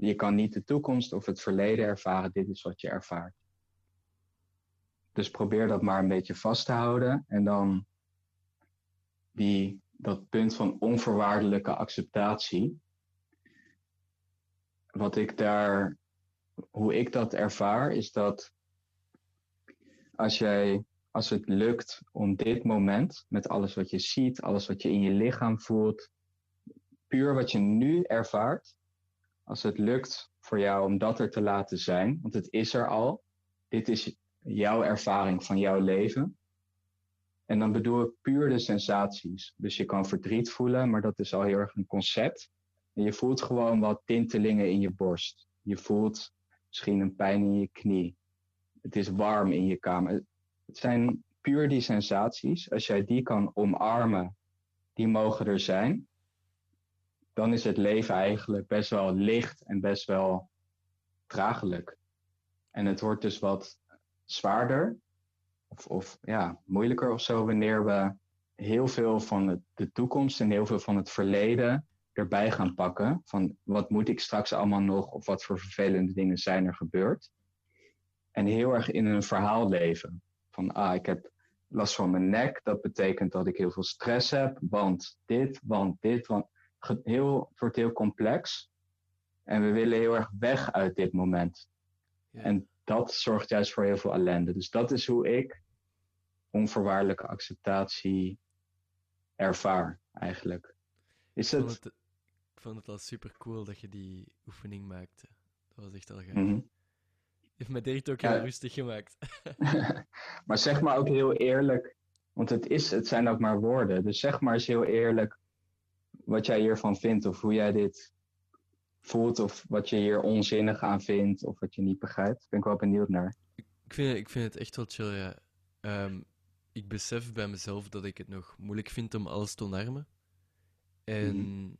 Je kan niet de toekomst of het verleden ervaren, dit is wat je ervaart. Dus probeer dat maar een beetje vast te houden en dan die, dat punt van onvoorwaardelijke acceptatie. Wat ik daar, hoe ik dat ervaar, is dat als jij, als het lukt om dit moment, met alles wat je ziet, alles wat je in je lichaam voelt, puur wat je nu ervaart, als het lukt voor jou om dat er te laten zijn, want het is er al, dit is jouw ervaring van jouw leven. En dan bedoel ik puur de sensaties. Dus je kan verdriet voelen, maar dat is al heel erg een concept. En je voelt gewoon wat tintelingen in je borst. Je voelt misschien een pijn in je knie. Het is warm in je kamer. Het zijn puur die sensaties. Als jij die kan omarmen, die mogen er zijn dan is het leven eigenlijk best wel licht en best wel draaglijk. En het wordt dus wat zwaarder of, of ja, moeilijker of zo wanneer we heel veel van de toekomst en heel veel van het verleden erbij gaan pakken. Van wat moet ik straks allemaal nog of wat voor vervelende dingen zijn er gebeurd. En heel erg in een verhaal leven. Van ah, ik heb last van mijn nek. Dat betekent dat ik heel veel stress heb. Want dit, want dit, want heel, het wordt heel complex. En we willen heel erg weg uit dit moment. En dat zorgt juist voor heel veel ellende. Dus dat is hoe ik onvoorwaardelijke acceptatie ervaar, eigenlijk. Is
ik, vond het, ik vond het al super cool dat je die oefening maakte. Dat was echt al gaaf. Mm Heeft me direct ook heel rustig gemaakt.
maar zeg maar ook heel eerlijk, want het, is, het zijn ook maar woorden. Dus zeg maar eens heel eerlijk wat jij hiervan vindt of hoe jij dit voelt of wat je hier onzinnig aan vindt of wat je niet begrijpt. Ben ik wel benieuwd naar.
Ik vind, ik vind het echt wel chill, ja. Ehm, ik besef bij mezelf dat ik het nog moeilijk vind om alles te omarmen. En mhm.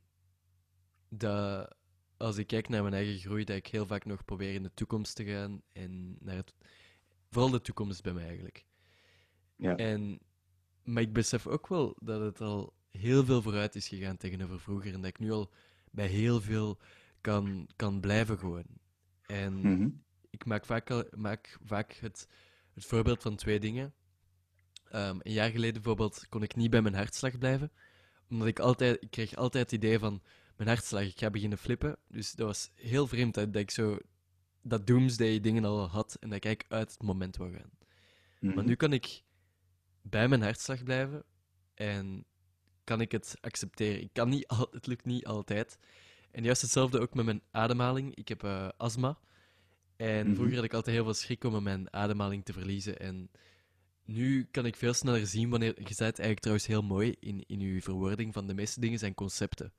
dat als ik kijk naar mijn eigen groei, dat ik heel vaak nog probeer in de toekomst te gaan en naar het, vooral de toekomst bij mij eigenlijk. Ja. En, maar ik besef ook wel dat het al heel veel vooruit is gegaan tegenover vroeger. En dat ik nu al bij heel veel kan, kan blijven gewoon. En mhm. ik maak vaak, maak vaak het, het voorbeeld van twee dingen. Um, een jaar geleden bijvoorbeeld kon ik niet bij mijn hartslag blijven. Omdat ik altijd, ik kreeg altijd het idee van mijn hartslag, ik ga beginnen flippen. Dus dat was heel vreemd dat, ik zo dat doomsday dingen al had en dat ik uit het moment wou gaan. Maar mhm. nu kan ik bij mijn hartslag blijven en kan ik het accepteren. Ik kan niet al, het lukt niet altijd. En juist hetzelfde ook met mijn ademhaling. Ik heb uh, astma. En mhm. vroeger had ik altijd heel veel schrik om mijn ademhaling te verliezen. En nu kan ik veel sneller zien wanneer. Je zei het eigenlijk trouwens heel mooi in, in uw verwoording van de meeste dingen zijn concepten.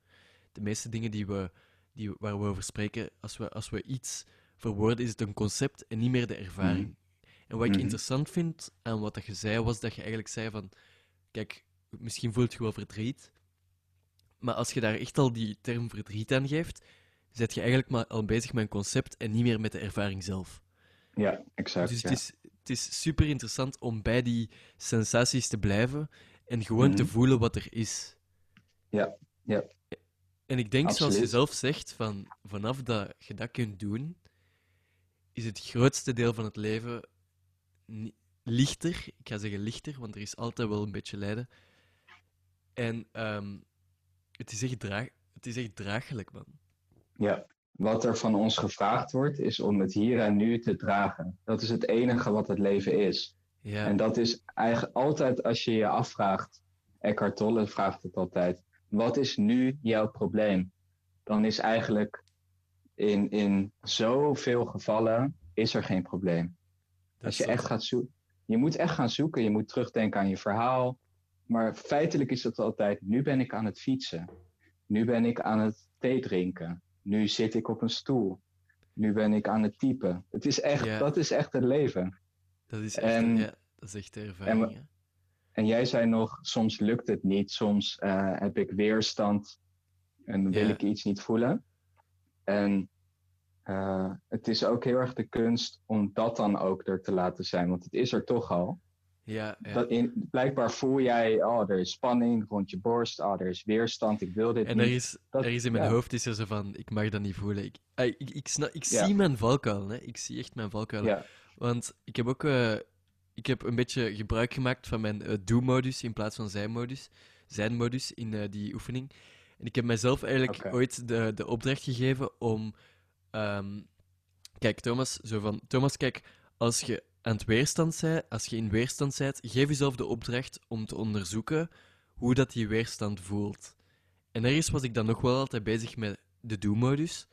De meeste dingen die we, die, waar we over spreken, als we, als we iets verwoorden, is het een concept en niet meer de ervaring. Mhm. En wat ik mhm. interessant vind aan wat dat je zei, was dat je eigenlijk zei van. Kijk, misschien voelt je wel verdriet. Maar als je daar echt al die term verdriet aan geeft, zet je eigenlijk maar al bezig met een concept en niet meer met de ervaring zelf.
Ja, exact.
Dus het, is, het is super interessant om bij die sensaties te blijven en gewoon te mhm. voelen wat er is.
Ja, ja.
En ik denk, zoals je zelf zegt, van, vanaf dat je dat kunt doen, is het grootste deel van het leven lichter. Ik ga zeggen lichter, want er is altijd wel een beetje lijden. En ehm, het, is echt draag, het is echt draaglijk, man.
Ja, wat er van ons gevraagd wordt, is om het hier en nu te dragen. Dat is het enige wat het leven is. Ja. En dat is eigenlijk altijd als je je afvraagt, Eckhart Tolle vraagt het altijd, wat is nu jouw probleem? dan is eigenlijk in, in zoveel gevallen is er geen probleem. Als je echt gaat zoeken, je moet echt gaan zoeken, je moet terugdenken aan je verhaal. Maar feitelijk is het altijd, nu ben ik aan het fietsen. Nu ben ik aan het thee drinken. Nu zit ik op een stoel. Nu ben ik aan het typen. Het is echt, Dat is echt het leven.
Dat is echt, en, ja, dat is echt de ervaring.
En, en, jij zei nog, soms lukt het niet. Soms uh, heb ik weerstand en wil ik iets niet voelen. En uh, het is ook heel erg de kunst om dat dan ook er te laten zijn, want het is er toch al.
Ja, ja.
Dat in, blijkbaar voel jij, oh, er is spanning rond je borst, oh, er is weerstand, ik wil dit
en
niet.
En er is, er is in mijn hoofd is er zo van, ik mag dat niet voelen. Ik, ik, ik, snap, ik zie mijn valkuil, hè. ik zie echt mijn valkuil. Want ik heb ook uh, ik heb een beetje gebruik gemaakt van mijn uh, do-modus in plaats van zijn-modus. Zijn-modus in uh, die oefening. En ik heb mezelf eigenlijk ooit de, de opdracht gegeven om Um, kijk, Thomas, zo van, Thomas, kijk, als je aan het weerstand bent, als je in weerstand bent, geef jezelf de opdracht om te onderzoeken hoe dat die weerstand voelt. En ergens was ik dan nog wel altijd bezig met de do-modus.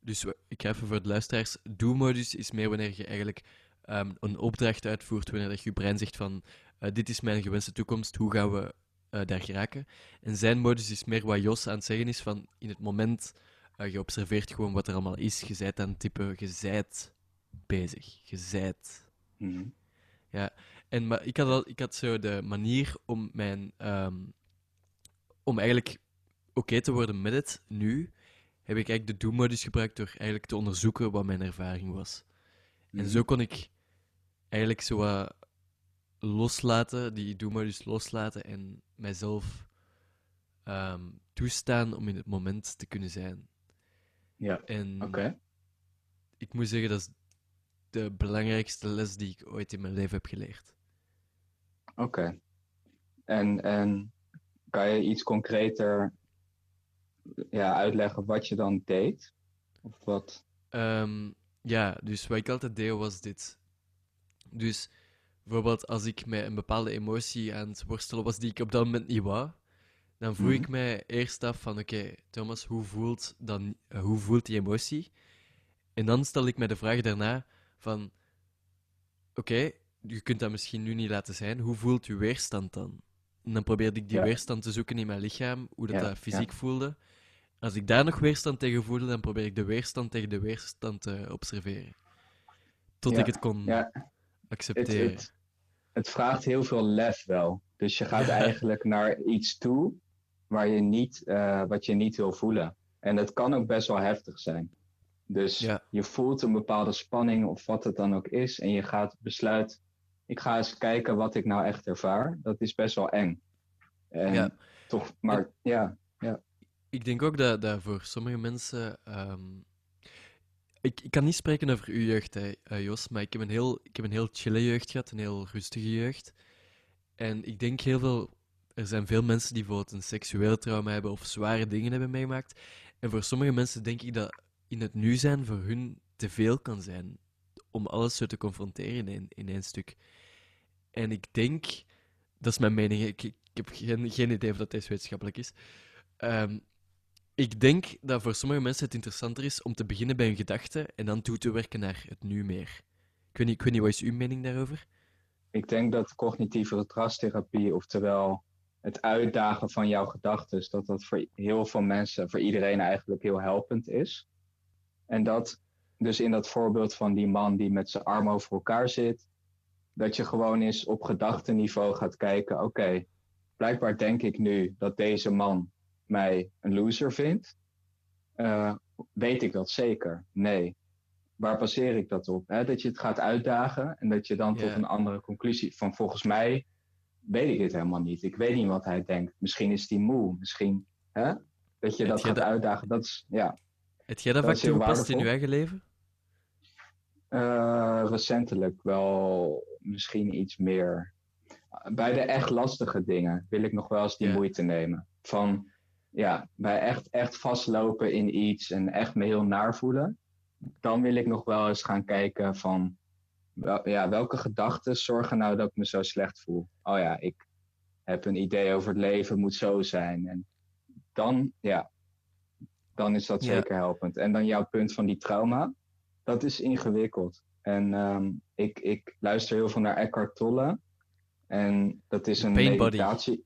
Dus ik ga even voor de luisteraars. Do-modus is meer wanneer je eigenlijk um, een opdracht uitvoert, wanneer dat je brein zegt van uh, dit is mijn gewenste toekomst, hoe gaan we uh, daar geraken? En zijn modus is meer wat Jos aan het zeggen is van in het moment uh, je observeert gewoon wat er allemaal is. Je zijt aan het typen, je zijt bezig. Je zijt.
Mm
Ja, en maar ik had, al, ik had zo de manier om mijn. Um, om eigenlijk oké te worden met het nu, heb ik eigenlijk de do-modus gebruikt door eigenlijk te onderzoeken wat mijn ervaring was. En mhm. zo kon ik eigenlijk zo wat loslaten, die do-modus loslaten en mijzelf um, toestaan om in het moment te kunnen zijn.
Ja, oké.
Ik moet zeggen, dat is de belangrijkste les die ik ooit in mijn leven heb geleerd.
Oké. En, en kan je iets concreter ja, uitleggen wat je dan deed? Of wat?
Um, ja, dus wat ik altijd deed was dit. Dus bijvoorbeeld als ik met een bepaalde emotie aan het worstelen was die ik op dat moment niet wou, dan vroeg ik mhm. mij eerst af van, oké, Thomas, hoe voelt, dan, hoe voelt die emotie? En dan stel ik mij de vraag daarna van, oké, je kunt dat misschien nu niet laten zijn, hoe voelt je weerstand dan? En dan probeerde ik die weerstand te zoeken in mijn lichaam, hoe dat, dat fysiek voelde. Als ik daar nog weerstand tegen voelde, dan probeer ik de weerstand tegen de weerstand te observeren. Tot ik het kon accepteren.
Het, het, het, vraagt heel veel lef wel. Dus je gaat eigenlijk naar iets toe waar je niet, uh, wat je niet wil voelen. En het kan ook best wel heftig zijn. Dus je voelt een bepaalde spanning of wat het dan ook is. En je gaat besluiten, ik ga eens kijken wat ik nou echt ervaar. Dat is best wel eng. En ja. Toch, maar ja, ja.
Ik denk ook dat, dat voor sommige mensen... Um, ik, ik kan niet spreken over uw jeugd, hè, uh, Jos, maar ik heb, een heel, ik heb een heel chille jeugd gehad, een heel rustige jeugd. En ik denk heel veel er zijn veel mensen die bijvoorbeeld een seksueel trauma hebben of zware dingen hebben meegemaakt. En voor sommige mensen denk ik dat in het nu zijn voor hun te veel kan zijn om alles zo te confronteren in, in één stuk. En ik denk, dat is mijn mening, ik, ik heb geen, geen idee of dat deze wetenschappelijk is. Um, ik denk dat voor sommige mensen het interessanter is om te beginnen bij hun gedachten en dan toe te werken naar het nu meer. Ik weet niet, ik weet niet wat is uw mening daarover?
Ik denk dat cognitieve gedragstherapie, oftewel het uitdagen van jouw gedachten, dat dat voor heel veel mensen, voor iedereen eigenlijk heel helpend is. En dat dus in dat voorbeeld van die man die met zijn armen over elkaar zit, dat je gewoon eens op gedachtenniveau gaat kijken, oké, blijkbaar denk ik nu dat deze man mij een loser vindt. Uh, weet ik dat zeker? Nee. Waar baseer ik dat op? dat je het gaat uitdagen en dat je dan tot een andere conclusie van volgens mij weet ik het helemaal niet. Ik weet niet wat hij denkt. Misschien is hij moe. Misschien hè? dat je dat gaat uitdagen. Dat is, ja.
Heb jij dat, vaak toegepast in je eigen leven?
Uh, recentelijk wel misschien iets meer. Bij de echt lastige dingen wil ik nog wel eens die moeite nemen. Van ja, bij echt, echt vastlopen in iets en echt me heel naar voelen. Dan wil ik nog wel eens gaan kijken van wel, ja, welke gedachten zorgen nou dat ik me zo slecht voel? Oh ja, ik heb een idee over het leven, moet zo zijn. En dan, ja, dan is dat zeker helpend. En dan jouw punt van die trauma, dat is ingewikkeld. En ehm, ik, ik luister heel veel naar Eckhart Tolle. En dat is een
pain meditatie. Body.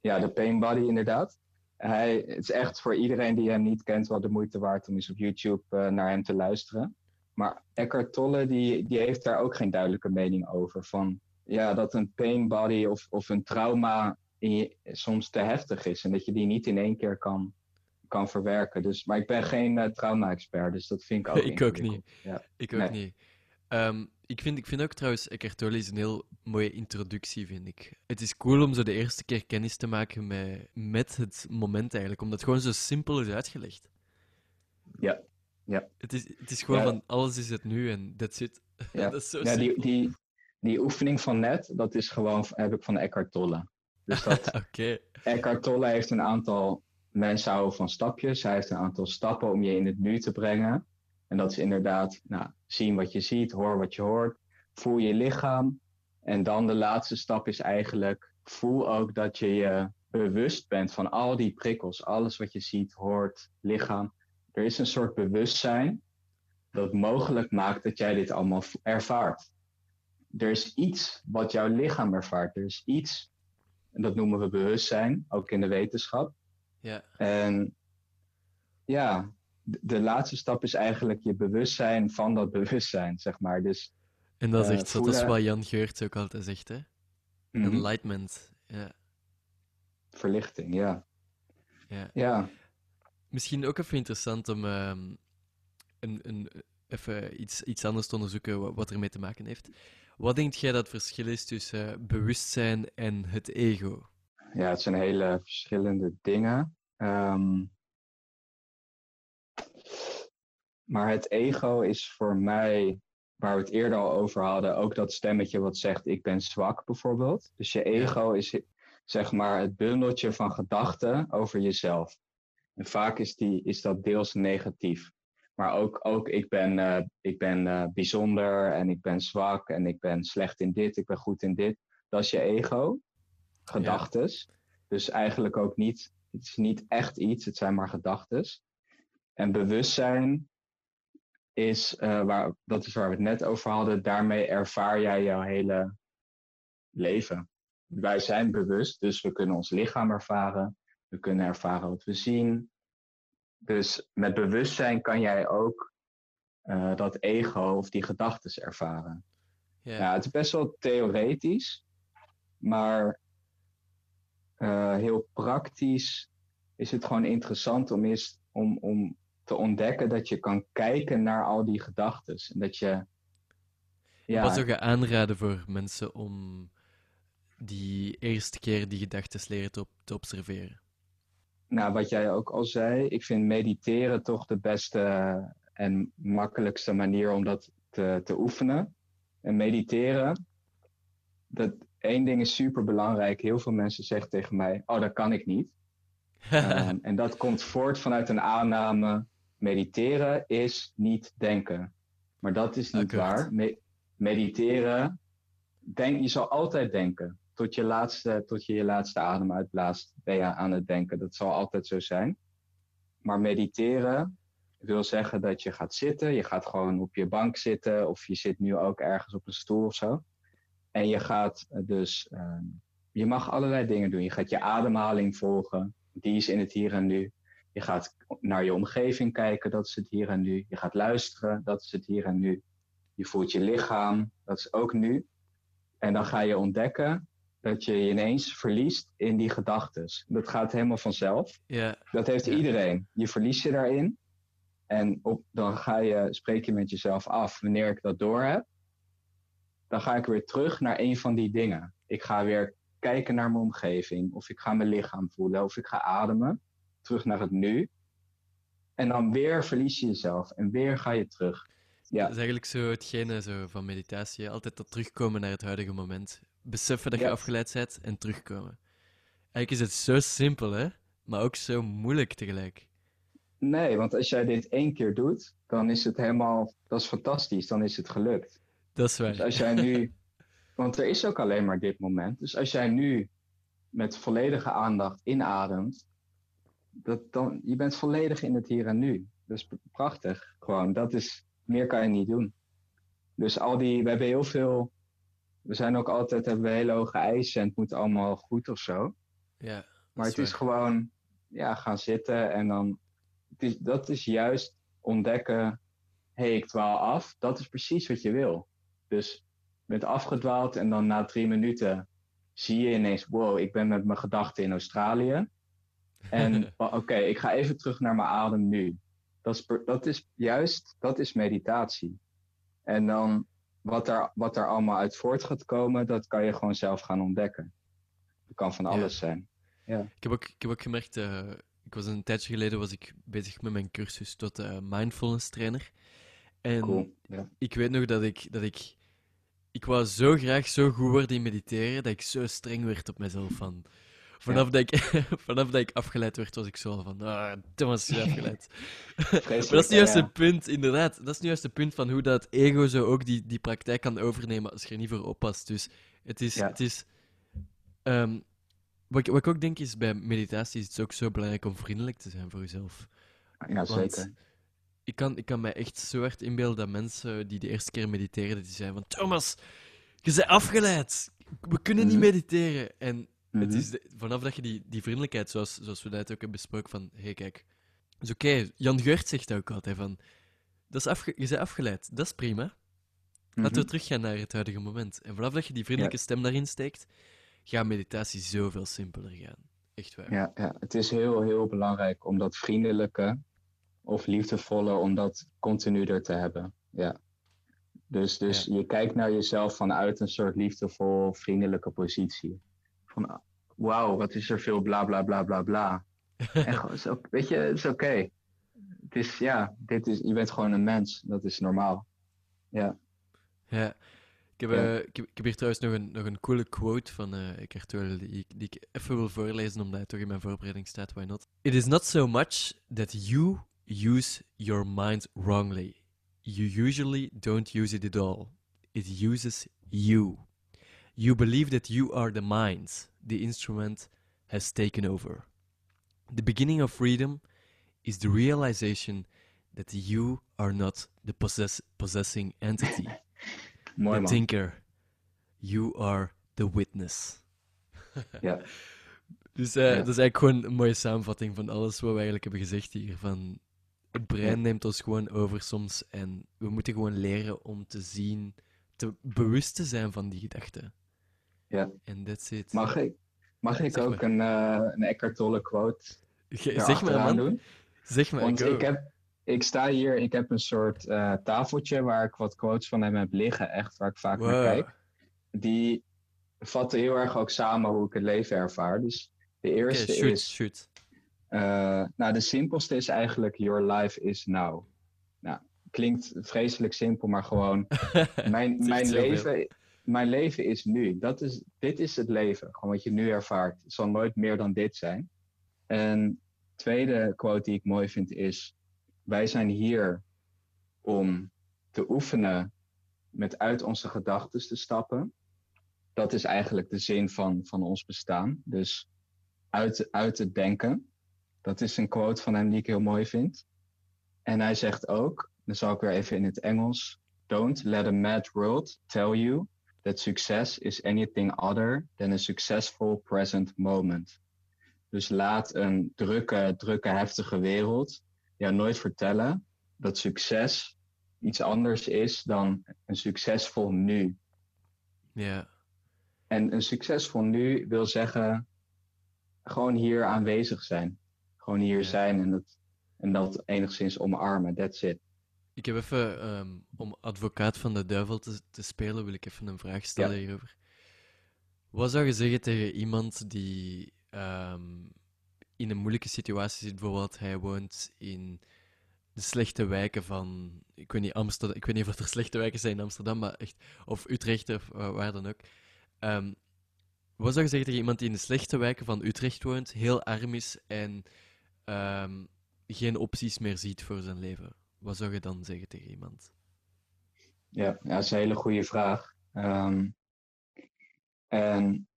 Ja, de Pain Body inderdaad. Hij, het is echt voor iedereen die hem niet kent wel de moeite waard om eens op YouTube uh, naar hem te luisteren. Maar Eckhart Tolle die, die heeft daar ook geen duidelijke mening over. Van ja, dat een pain body of, of een trauma je, soms te heftig is. En dat je die niet in één keer kan, kan verwerken. Dus, maar ik ben geen uh, trauma-expert, dus dat vind ik ook
Ik ook niet. Ja. Ik ook niet. Um, ik, vind, ik vind ook trouwens, Eckhart Tolle is een heel mooie introductie, vind ik. Het is cool om zo de eerste keer kennis te maken met, met het moment eigenlijk, omdat het gewoon zo simpel is uitgelegd.
Ja, ja.
Het is, het is gewoon van alles is het nu en that's it.
Ja, dat is zo ja die, die, die oefening van net, dat is gewoon, heb ik van Eckhart Tolle. Dus dat
okay.
Eckhart Tolle heeft een aantal mensen houden van stapjes. Hij heeft een aantal stappen om je in het nu te brengen. En dat is inderdaad nou, zien wat je ziet, hoor wat je hoort, voel je lichaam. En dan de laatste stap is eigenlijk, voel ook dat je je bewust bent van al die prikkels, alles wat je ziet, hoort, lichaam. Er is een soort bewustzijn dat mogelijk maakt dat jij dit allemaal ervaart. Er is iets wat jouw lichaam ervaart. Er is iets, en dat noemen we bewustzijn, ook in de wetenschap.
Ja.
En ja, de laatste stap is eigenlijk je bewustzijn van dat bewustzijn, zeg maar. Dus,
en dat is eh, echt zo, dat is wat Jan Geurts ook altijd zegt, hè? Mm Enlightenment, ja.
Verlichting, ja.
ja.
Ja.
Misschien ook even interessant om uh, een, een, even iets, iets anders te onderzoeken wat, ermee te maken heeft. Wat denk jij dat het verschil is tussen bewustzijn en het ego?
Ja, het zijn hele verschillende dingen. Um, maar het ego is voor mij, waar we het eerder al over hadden, ook dat stemmetje wat zegt ik ben zwak bijvoorbeeld. Dus je ego is zeg maar het bundeltje van gedachten over jezelf. En vaak is, die, is dat deels negatief. Maar ook, ook ik ben, uh, ik ben uh, bijzonder en ik ben zwak en ik ben slecht in dit, ik ben goed in dit. Dat is je ego, gedachtes. Dus eigenlijk ook niet, het is niet echt iets, het zijn maar gedachtes. En bewustzijn is, uh, waar, dat is waar we het net over hadden, daarmee ervaar jij jouw hele leven. Wij zijn bewust, dus we kunnen ons lichaam ervaren, we kunnen ervaren wat we zien. Dus met bewustzijn kan jij ook uh, dat ego of die gedachten ervaren. Yeah. Ja, het is best wel theoretisch, maar uh, heel praktisch is het gewoon interessant om, eens, om, om te ontdekken dat je kan kijken naar al die gedachten. En dat je.
Ja, Wat zou je aanraden voor mensen om die eerste keer die gedachten leren te, te observeren?
Nou, wat jij ook al zei, ik vind mediteren toch de beste en makkelijkste manier om dat te, te oefenen. En mediteren, dat één ding is super belangrijk. Heel veel mensen zeggen tegen mij: Oh, dat kan ik niet. um, en dat komt voort vanuit een aanname mediteren is niet denken. Maar dat is niet waar. mediteren, denk, je zal altijd denken. Tot je, laatste, tot je je laatste adem uitblaast, ben je aan het denken. Dat zal altijd zo zijn. Maar mediteren wil zeggen dat je gaat zitten. Je gaat gewoon op je bank zitten. Of je zit nu ook ergens op een stoel of zo. En je gaat dus, uh, je mag allerlei dingen doen. Je gaat je ademhaling volgen. Die is in het hier en nu. Je gaat naar je omgeving kijken, dat is het hier en nu. Je gaat luisteren, dat is het hier en nu. Je voelt je lichaam, dat is ook nu. En dan ga je ontdekken dat je je ineens verliest in die gedachten. Dat gaat helemaal vanzelf.
Yeah.
Dat heeft iedereen. Je verliest je daarin. En op, dan ga je, spreek je met jezelf af, wanneer ik dat door heb, dan ga ik weer terug naar een van die dingen. Ik ga weer kijken naar mijn omgeving, of ik ga mijn lichaam voelen, of ik ga ademen terug naar het nu. En dan weer verlies je jezelf en weer ga je terug. Ja.
Dat is eigenlijk zo hetgene zo van meditatie. Altijd dat terugkomen naar het huidige moment. Beseffen dat je afgeleid bent en terugkomen. Eigenlijk is het zo simpel, hè? Maar ook zo moeilijk tegelijk.
Nee, want als jij dit één keer doet, dan is het helemaal... Dat is fantastisch, dan is het gelukt.
Dat is waar.
Dus als jij nu... Want er is ook alleen maar dit moment. Dus als jij nu met volledige aandacht inademt dat dan, je bent volledig in het hier en nu. Dus prachtig. Gewoon, dat is, meer kan je niet doen. Dus al die, we hebben heel veel, we zijn ook altijd, hebben we hele hoge eisen en het moet allemaal goed of zo.
Ja.
Maar het is gewoon, ja, gaan zitten en dan, het is, dat is juist ontdekken, hé, hey, ik dwaal af. Dat is precies wat je wil. Dus je bent afgedwaald en dan na drie minuten zie je ineens, wow, ik ben met mijn gedachten in Australië. En oké, ik ga even terug naar mijn adem nu. Dat is, dat is juist, dat is meditatie. En dan wat er, wat er allemaal uit voort gaat komen, dat kan je gewoon zelf gaan ontdekken. Het kan van alles zijn. Ja.
Ik, heb ook, ik heb ook gemerkt, uh, ik was een tijdje geleden was ik bezig met mijn cursus tot uh, mindfulness trainer. En
cool. ja.
ik weet nog dat ik, dat ik, ik wou zo graag zo goed worden in mediteren, dat ik zo streng werd op mezelf van Vanaf, dat ik, vanaf dat ik afgeleid werd, was ik zo van, ah, Thomas is afgeleid. maar dat is nu juist het punt, inderdaad. Dat is nu juist het punt van hoe dat ego zo ook die, die praktijk kan overnemen als je er niet voor oppast. Dus het is... Het is um, wat, wat ik ook denk is, bij meditatie is het ook zo belangrijk om vriendelijk te zijn voor jezelf.
Ja, zeker.
Ik kan, ik kan mij echt zo hard inbeelden dat mensen die de eerste keer mediteren, die zijn van, Thomas, je bent afgeleid. We kunnen niet mhm. mediteren. En het mhm. is vanaf dat je die, die vriendelijkheid, zoals, zoals we dat ook hebben besproken, van hé hey, kijk, is oké. Jan Geurt zegt ook altijd van, dat is afge je bent afgeleid, dat is prima. Laten we mhm. teruggaan naar het huidige moment. En vanaf dat je die vriendelijke stem daarin steekt, gaat meditatie zoveel simpeler gaan. Echt waar.
Ja, ja, het is heel, heel belangrijk om dat vriendelijke of liefdevolle, om dat continu er te hebben. Ja. Dus, dus je kijkt naar jezelf vanuit een soort liefdevol, vriendelijke positie van wauw, wat is er veel bla bla bla bla bla. en gewoon, zo, weet je, het is oké. Het is, ja, dit is, je bent gewoon een mens. Dat is normaal. Ja.
Ja. Ik heb, uh, ik, heb, ik heb, hier trouwens nog een, nog een coole quote van uh, Eckhart Tolle die, die ik even wil voorlezen, omdat het toch in mijn voorbereiding staat. Why not? It is not so much that you use your mind wrongly. You usually don't use it at all. It uses you. You believe that you are the mind, the instrument has taken over. The beginning of freedom is the realization that you are not the possess possessing entity, the thinker. You are the witness.
ja.
Dus uh, ja. dat is eigenlijk gewoon een mooie samenvatting van alles wat we eigenlijk hebben gezegd hier. Van het brein neemt ons gewoon over soms en we moeten gewoon leren om te zien, te bewust te zijn van die gedachten.
Ja.
En that's it.
Mag ik, mag ik ook een, uh, een Eckhart Tolle quote
zeg maar, man. doen? Zeg maar,
Want ik, heb, ik sta hier, ik heb een soort uh, tafeltje waar ik wat quotes van hem heb liggen, echt, waar ik vaak naar kijk. Die vatten heel erg ook samen hoe ik het leven ervaar. Dus de eerste
shoot,
is...
Shoot.
Uh, nou, de simpelste is eigenlijk Your life is now. Nou, klinkt vreselijk simpel, maar gewoon... mijn mijn leven mijn leven is nu. Dat is, dit is het leven. Gewoon wat je nu ervaart. Het zal nooit meer dan dit zijn. En tweede quote die ik mooi vind is: Wij zijn hier om te oefenen met uit onze gedachten te stappen. Dat is eigenlijk de zin van, van ons bestaan. Dus uit, uit het denken. Dat is een quote van hem die ik heel mooi vind. En hij zegt ook, dan zal ik weer even in het Engels. Don't let a mad world tell you that success is anything other than a successful present moment. Dus laat een drukke, drukke, heftige wereld jou nooit vertellen dat succes iets anders is dan een succesvol nu.
Ja.
En een succesvol nu wil zeggen gewoon hier aanwezig zijn. Gewoon hier zijn en dat, en dat enigszins omarmen. That's it.
Ik heb even, ehm, om advocaat van de duivel te, te, spelen, wil ik even een vraag stellen hierover. Wat zou je zeggen tegen iemand die ehm, in een moeilijke situatie zit? Bijvoorbeeld, hij woont in de slechte wijken van, ik weet niet, Amsterdam, ik weet niet of er slechte wijken zijn in Amsterdam, maar echt, of Utrecht of waar dan ook. Um, wat zou je zeggen tegen iemand die in de slechte wijken van Utrecht woont, heel arm is en geen opties meer ziet voor zijn leven? Wat zou je dan zeggen tegen iemand?
Ja, ja dat is een hele goede vraag. Um, en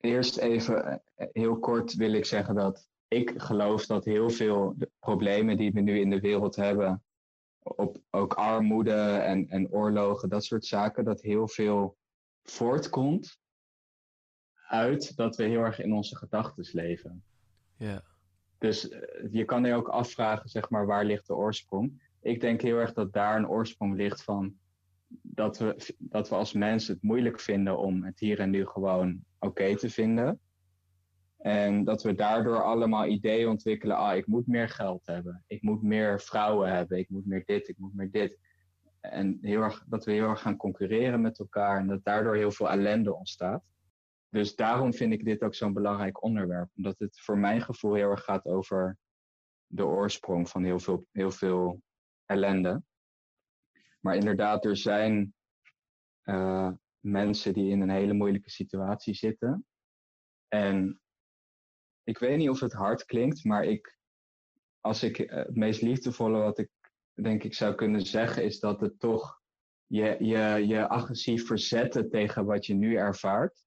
eerst even, eh, heel kort wil ik zeggen dat ik geloof dat heel veel problemen die we nu in de wereld hebben, op ook armoede en, en oorlogen, dat soort zaken, dat heel veel voortkomt uit dat we heel erg in onze gedachten leven.
Ja.
Dus eh, je kan je ook afvragen, zeg maar, waar ligt de oorsprong? Ik denk heel erg dat daar een oorsprong ligt van dat we, dat we als mensen het moeilijk vinden om het hier en nu gewoon oké te vinden. En dat we daardoor allemaal ideeën ontwikkelen. Ah, ik moet meer geld hebben. Ik moet meer vrouwen hebben. Ik moet meer dit, ik moet meer dit. En heel erg, dat we heel erg gaan concurreren met elkaar. En dat daardoor heel veel ellende ontstaat. Dus daarom vind ik dit ook zo'n belangrijk onderwerp. Omdat het voor mijn gevoel heel erg gaat over de oorsprong van heel veel, heel veel ellende. Maar inderdaad, er zijn uh, mensen die in een hele moeilijke situatie zitten. En ik weet niet of het hard klinkt, maar ik, als ik eh, het meest liefdevolle wat ik denk ik zou kunnen zeggen, is dat het toch je, je, je agressief verzetten tegen wat je nu ervaart,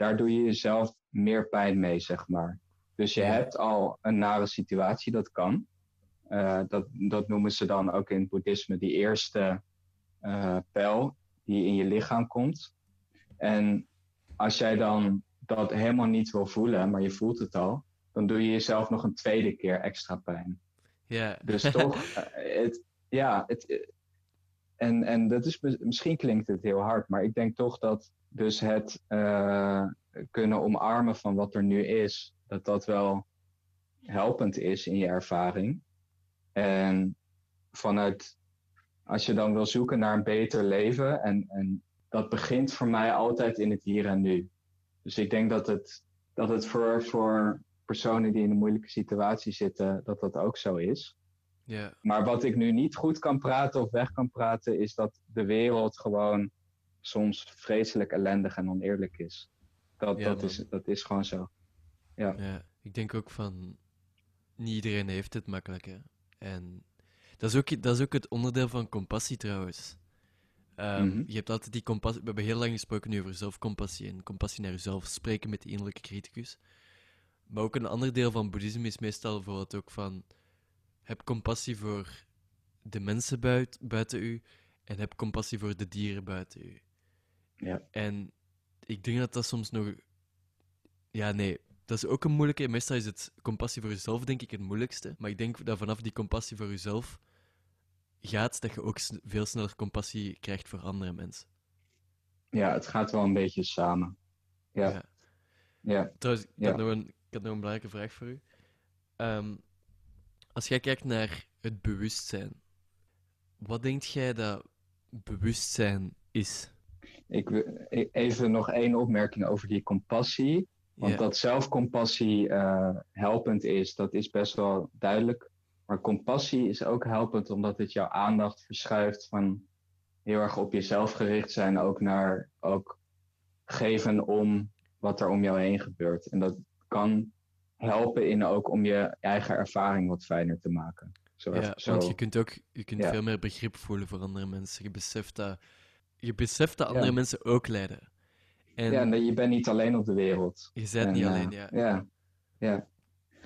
daar doe je jezelf meer pijn mee, zeg maar. Dus je hebt al een nare situatie, dat kan. Uh, dat, dat noemen ze dan ook in het boeddhisme die eerste uh, pijl die in je lichaam komt. En als jij dan dat helemaal niet wil voelen, maar je voelt het al, dan doe je jezelf nog een tweede keer extra pijn.
Ja.
Dus toch, eh, het, ja, het, eh, en, en dat is, misschien klinkt het heel hard, maar ik denk toch dat dus het uh, kunnen omarmen van wat er nu is, dat dat wel helpend is in je ervaring. En vanuit, als je dan wil zoeken naar een beter leven, en, en dat begint voor mij altijd in het hier en nu. Dus ik denk dat het, dat het voor, voor personen die in een moeilijke situatie zitten, dat dat ook zo is.
Ja.
Maar wat ik nu niet goed kan praten of weg kan praten, is dat de wereld gewoon soms vreselijk ellendig en oneerlijk is. Dat, dat, is, dat is gewoon zo. Ja.
ja, ik denk ook van, niet iedereen heeft het makkelijk. Hè? En dat is, ook, dat is ook het onderdeel van compassie trouwens. Um, mm -hmm. Je hebt altijd die compassie. We hebben heel lang gesproken nu over zelfcompassie en compassie naar jezelf, spreken met de innerlijke criticus. Maar ook een ander deel van boeddhisme is meestal bijvoorbeeld ook van. Heb compassie voor de mensen buiten, buiten u en heb compassie voor de dieren buiten u.
Ja.
En ik denk dat dat soms nog. Ja, nee, dat is ook een moeilijke. Meestal is het compassie voor jezelf, denk ik, het moeilijkste. Maar ik denk dat vanaf die compassie voor jezelf gaat, dat je ook veel sneller compassie krijgt voor andere mensen.
Ja, het gaat wel een beetje samen. Ja.
ja.
ja.
Trouwens, ik, Had nog een, ik had nog een belangrijke vraag voor u. Um, als jij kijkt naar het bewustzijn, wat denkt jij dat bewustzijn is?
Ik, even nog één opmerking over die compassie. Want dat zelfcompassie uh, helpend is, dat is best wel duidelijk. Maar compassie is ook helpend omdat het jouw aandacht verschuift van heel erg op jezelf gericht zijn, ook naar ook geven om wat er om jou heen gebeurt. En dat kan helpen in ook om je eigen ervaring wat fijner te maken.
Zo ja, zo. want je kunt ook je kunt veel meer begrip voelen voor andere mensen. Je beseft dat, je beseft dat andere mensen ook lijden.
En ja, en je bent niet alleen op de wereld.
Je bent niet alleen, ja.
Ja, ja.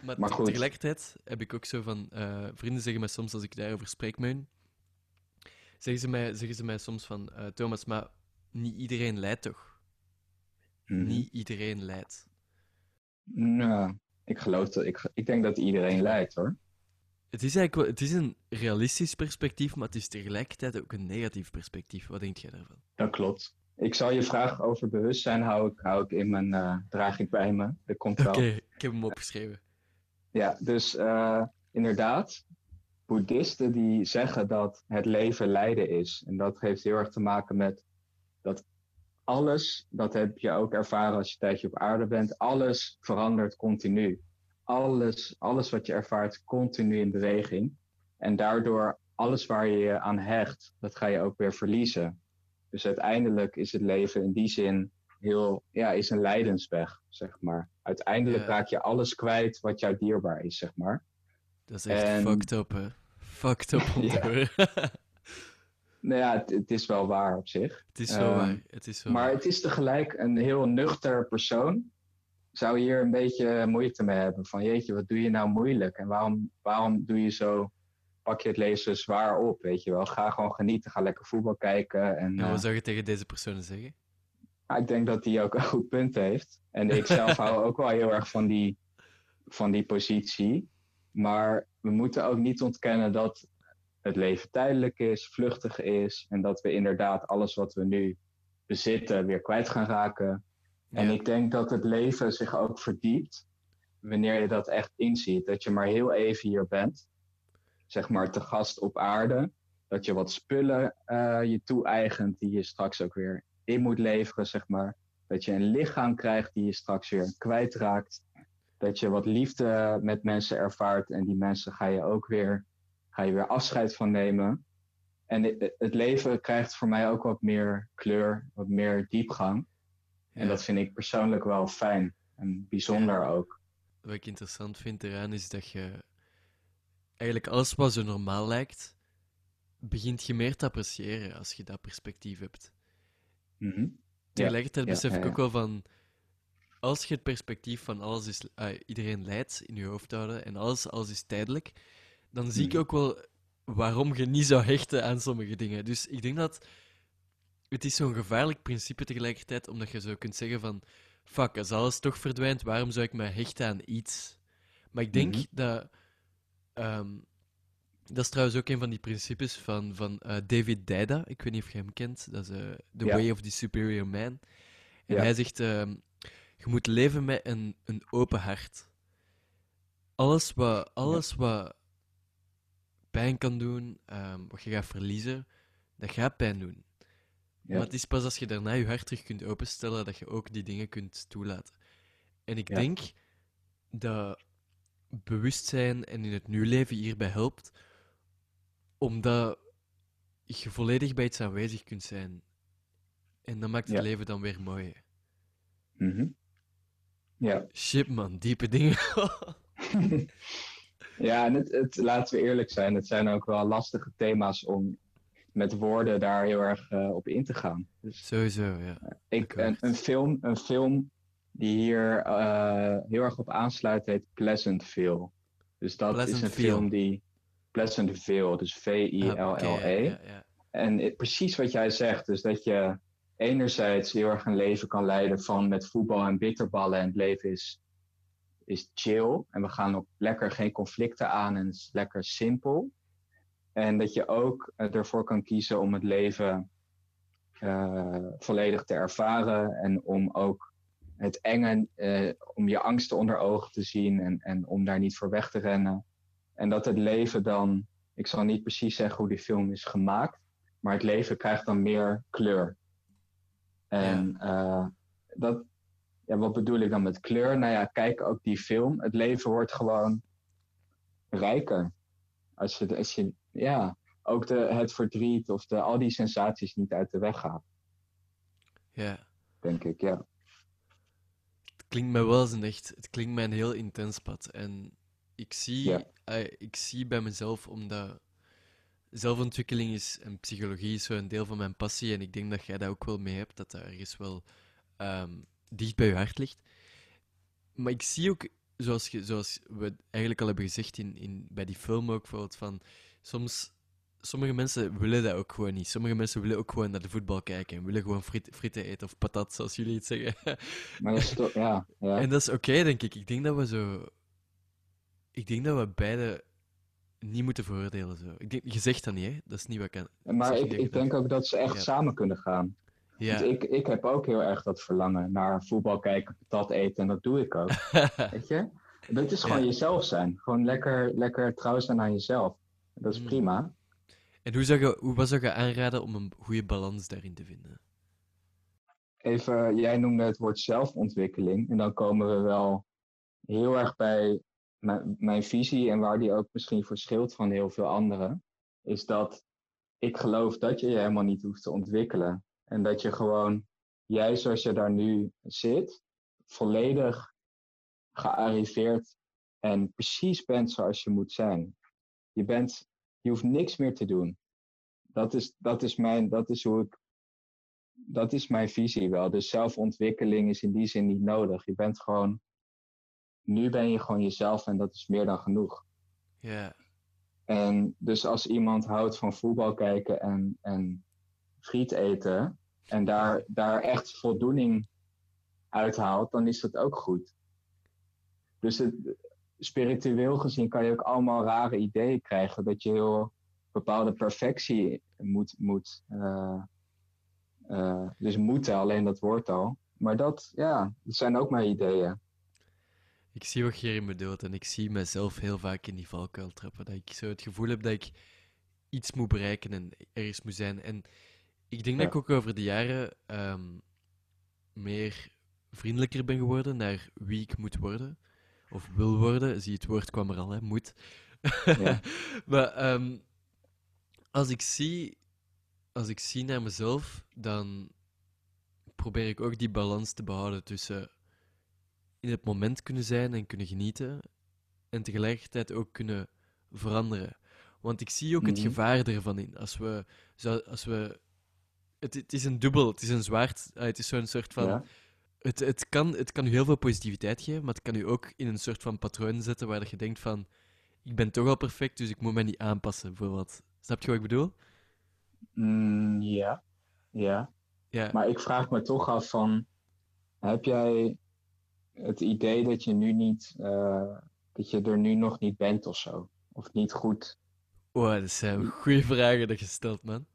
Maar, maar goed. tegelijkertijd heb ik ook zo van... Uh, vrienden zeggen mij soms, als ik daarover spreek, mijn, zeggen, ze mij, zeggen ze mij soms van... Uh, Thomas, maar niet iedereen lijdt toch? Mm. Niet iedereen lijdt.
Nou, ik geloof dat... Ik, ik denk dat iedereen lijdt, hoor.
Het is eigenlijk het is een realistisch perspectief, maar het is tegelijkertijd ook een negatief perspectief. Wat denk jij daarvan?
Dat klopt. Ik zal je vraag over bewustzijn hou ik, hou ik in mijn uh, draag ik bij me. Oké,
okay, ik heb hem opgeschreven.
Ja, dus uh, inderdaad, boeddhisten die zeggen dat het leven lijden is. En dat heeft heel erg te maken met dat alles, dat heb je ook ervaren als je een tijdje op aarde bent, alles verandert continu. Alles, alles wat je ervaart, continu in beweging. En daardoor alles waar je je aan hecht, dat ga je ook weer verliezen. Dus uiteindelijk is het leven in die zin heel, ja, is een lijdensweg, zeg maar. Uiteindelijk raak je alles kwijt wat jou dierbaar is, zeg maar.
Dat is echt en... fucked up, hè? Fucked up ja.
nou ja, het, het, is wel waar op zich.
Het is wel um, waar. Het is wel
maar
waar.
het is tegelijk een heel nuchter persoon. Zou hier een beetje moeite mee hebben. Van jeetje, wat doe je nou moeilijk? En waarom, waarom doe je zo, pak je het lezen zwaar op, weet je wel? Ga gewoon genieten, ga lekker voetbal kijken. En,
wat zou je tegen deze personen zeggen?
ik denk dat hij ook een goed punt heeft. En ik zelf hou ook wel heel erg van die, van die positie. Maar we moeten ook niet ontkennen dat het leven tijdelijk is, vluchtig is. En dat we inderdaad alles wat we nu bezitten weer kwijt gaan raken. En ik denk dat het leven zich ook verdiept wanneer je dat echt inziet. Dat je maar heel even hier bent, zeg maar te gast op aarde. Dat je wat spullen uh, je toe-eigent die je straks ook weer in moet leveren, zeg maar. Dat je een lichaam krijgt die je straks weer kwijtraakt. Dat je wat liefde met mensen ervaart en die mensen ga je ook weer, ga je weer afscheid van nemen. En het leven krijgt voor mij ook wat meer kleur, wat meer diepgang. En dat vind ik persoonlijk wel fijn en bijzonder ook.
Wat ik interessant vind eraan is dat je eigenlijk alles wat zo normaal lijkt, begint je meer te appreciëren als je dat perspectief hebt.
Mm
Tegelijkertijd besef ik ook wel van, als je het perspectief van alles is, uh, iedereen leidt in je hoofd houden en alles, alles is tijdelijk, dan zie ik mhm. ook wel waarom je niet zou hechten aan sommige dingen. Dus ik denk dat het is zo'n gevaarlijk principe tegelijkertijd, omdat je zo kunt zeggen van, fuck, als alles toch verdwijnt, waarom zou ik me hechten aan iets? Maar ik denk mhm. dat ehm, dat is trouwens ook een van die principes van, van uh, David Dida. Ik weet niet of je hem kent. Dat is uh, The Way of the Superior Man. En hij zegt: uh, Je moet leven met een, een open hart. Alles wat, alles wat pijn kan doen, um, wat je gaat verliezen, dat gaat pijn doen. Maar het is pas als je daarna je hart terug kunt openstellen dat je ook die dingen kunt toelaten. En ik denk dat bewustzijn en in het nu leven hierbij helpt omdat je volledig bij iets aanwezig kunt zijn. En dat maakt het leven dan weer mooi.
Mm Ja.
Shit, man, diepe dingen.
ja, en het, het, laten we eerlijk zijn, het zijn ook wel lastige thema's om met woorden daar heel erg uh, op in te gaan.
Dus, Sowieso, ja.
ik, een, een, film, een film die hier uh, heel erg op aansluit heet Pleasantville. Dus dat Pleasant is een film die Pleasantville, dus V-I-L-L-E. En precies wat jij zegt, dus dat je enerzijds heel erg een leven kan leiden van met voetbal en bitterballen en het leven is, is chill en we gaan ook lekker geen conflicten aan en het is lekker simpel. En dat je ook ervoor kan kiezen om het leven uh, volledig te ervaren en om ook het enge, uh, om je angsten onder ogen te zien en, en om daar niet voor weg te rennen. En dat het leven dan, ik zal niet precies zeggen hoe die film is gemaakt, maar het leven krijgt dan meer kleur. En. Uh, dat, ja, wat bedoel ik dan met kleur? Nou ja, kijk ook die film. Het leven wordt gewoon rijker. Als je, als je ja, ook de, het verdriet of de, al die sensaties niet uit de weg gaat.
Ja.
Denk ik, ja.
Het klinkt mij wel eens een echt, het klinkt mij een heel intens pad. En ik zie, eh, ik zie bij mezelf, omdat zelfontwikkeling is en psychologie is zo een deel van mijn passie. En ik denk dat jij dat ook wel mee hebt, dat dat ergens wel ehm, dicht bij je hart ligt. Maar ik zie ook, zoals, je, zoals we eigenlijk al hebben gezegd in, in, bij die film ook, bijvoorbeeld, van soms sommige mensen willen dat ook gewoon niet. Sommige mensen willen ook gewoon naar de voetbal kijken en willen gewoon frieten eten of patat, zoals jullie het zeggen.
Maar dat is toch, ja, ja.
En dat is oké, denk ik. Ik denk dat we zo ik denk dat we beide niet moeten veroordelen. Zo. Ik denk, je zegt dat niet, hè? Dat is niet wat ik.
Maar ik, ik denk ook dat ze echt samen kunnen gaan. Ja. ik, ik heb ook heel erg dat verlangen naar voetbal kijken, patat eten. En dat doe ik ook. Weet je? Dat is gewoon jezelf zijn. Gewoon lekker, lekker trouw zijn aan jezelf. Dat is mm. prima.
En hoe zou, je, hoe was je aanraden om een goede balans daarin te vinden?
Even, jij noemde het woord zelfontwikkeling. En dan komen we wel heel erg bij mijn, visie en waar die ook misschien verschilt van heel veel anderen, is dat ik geloof dat je je helemaal niet hoeft te ontwikkelen. En dat je gewoon, jij zoals je daar nu zit, volledig gearriveerd en precies bent zoals je moet zijn. Je, bent, je hoeft niks meer te doen. Dat is, dat is, mijn, dat is hoe ik dat is mijn visie wel. Dus zelfontwikkeling is in die zin niet nodig. Je bent gewoon, nu ben je gewoon jezelf en dat is meer dan genoeg.
Ja.
En dus als iemand houdt van voetbal kijken en, en friet eten en daar, daar echt voldoening uithaalt, dan is dat ook goed. Dus het, spiritueel gezien kan je ook allemaal rare ideeën krijgen dat je heel bepaalde perfectie moet, moet uh, uh, dus moeten, alleen dat woord al. Maar dat, ja, dat zijn ook mijn ideeën.
Ik zie wat je me bedoelt en ik zie mezelf heel vaak in die valkuil trappen. Dat ik zo het gevoel heb dat ik iets moet bereiken en ergens moet zijn. En ik denk dat ik ook over de jaren um, meer vriendelijker ben geworden naar wie ik moet worden. Of wil worden. Zie, het woord kwam er al, hè, moet. Ja. maar um, als ik zie als ik zie naar mezelf, dan probeer ik ook die balans te behouden tussen in het moment kunnen zijn en kunnen genieten en tegelijkertijd ook kunnen veranderen. Want ik zie ook het mhm. gevaar ervan in. Als we, als we het, het, is een dubbel, het is een zwaard, ah, het is zo'n soort van. Het, het, kan, het kan u heel veel positiviteit geven, maar het kan u ook in een soort van patroon zetten waar je denkt van, ik ben toch al perfect, dus ik moet mij niet aanpassen, bijvoorbeeld. Snap je wat ik bedoel?
Mm, ja. ja. Ja. Maar ik vraag me toch af van, heb jij het idee dat je nu niet, uh, dat je er nu nog niet bent of zo? Of niet goed?
Oh, dat zijn goede vragen dat je stelt, man.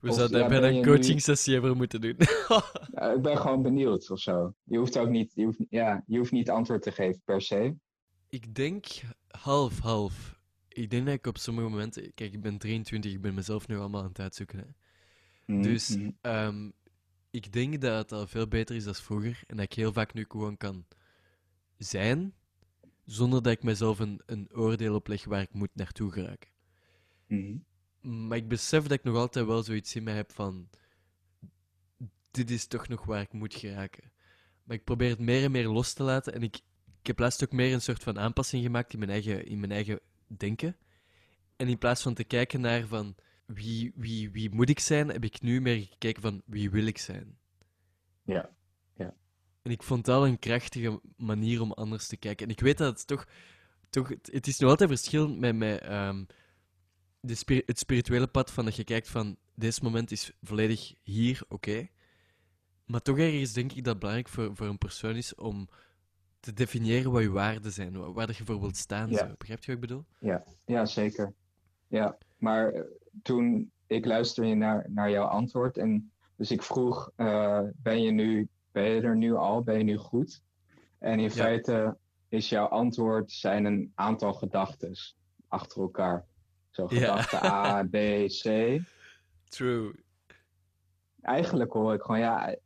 We zouden ja, bijna een coaching sessie hebben moeten doen.
ja, ik ben gewoon benieuwd of zo. Je hoeft ook niet, je hoeft, ja, je hoeft niet antwoord te geven per se.
Ik denk half-half ik denk dat ik op sommige momenten... Kijk, ik ben 23, ik ben mezelf nu allemaal aan het uitzoeken. Hè. Mm, dus mm. Ehm, ik denk dat het al veel beter is dan vroeger. En dat ik heel vaak nu gewoon kan zijn, zonder dat ik mezelf een, een oordeel opleg waar ik moet naartoe geraken.
Mm.
Maar ik besef dat ik nog altijd wel zoiets in mij heb van... Dit is toch nog waar ik moet geraken. Maar ik probeer het meer en meer los te laten. En ik, ik heb laatst ook meer een soort van aanpassing gemaakt in mijn eigen, in mijn eigen denken. En in plaats van te kijken naar van wie, wie, wie moet ik zijn, heb ik nu meer gekeken van wie wil ik zijn.
Ja, ja.
En ik vond dat een krachtige manier om anders te kijken. En ik weet dat het toch, toch het is nog altijd verschillend met, met um, de het spirituele pad van dat je kijkt van deze moment is volledig hier, oké. Maar toch ergens denk ik dat het belangrijk voor, voor een persoon is om te definiëren wat je waarden zijn, waar dat je voor wilt staan. Zo. Begrijp je wat ik bedoel?
Ja, ja zeker. Ja, maar eh, toen ik luisterde naar, naar jouw antwoord en dus ik vroeg, uh, ben, je nu, ben je er nu al, ben je nu goed? En in feite is jouw antwoord zijn een aantal gedachten achter elkaar. Zo gedachte A, B, C.
True.
Eigenlijk hoor ik gewoon, ja,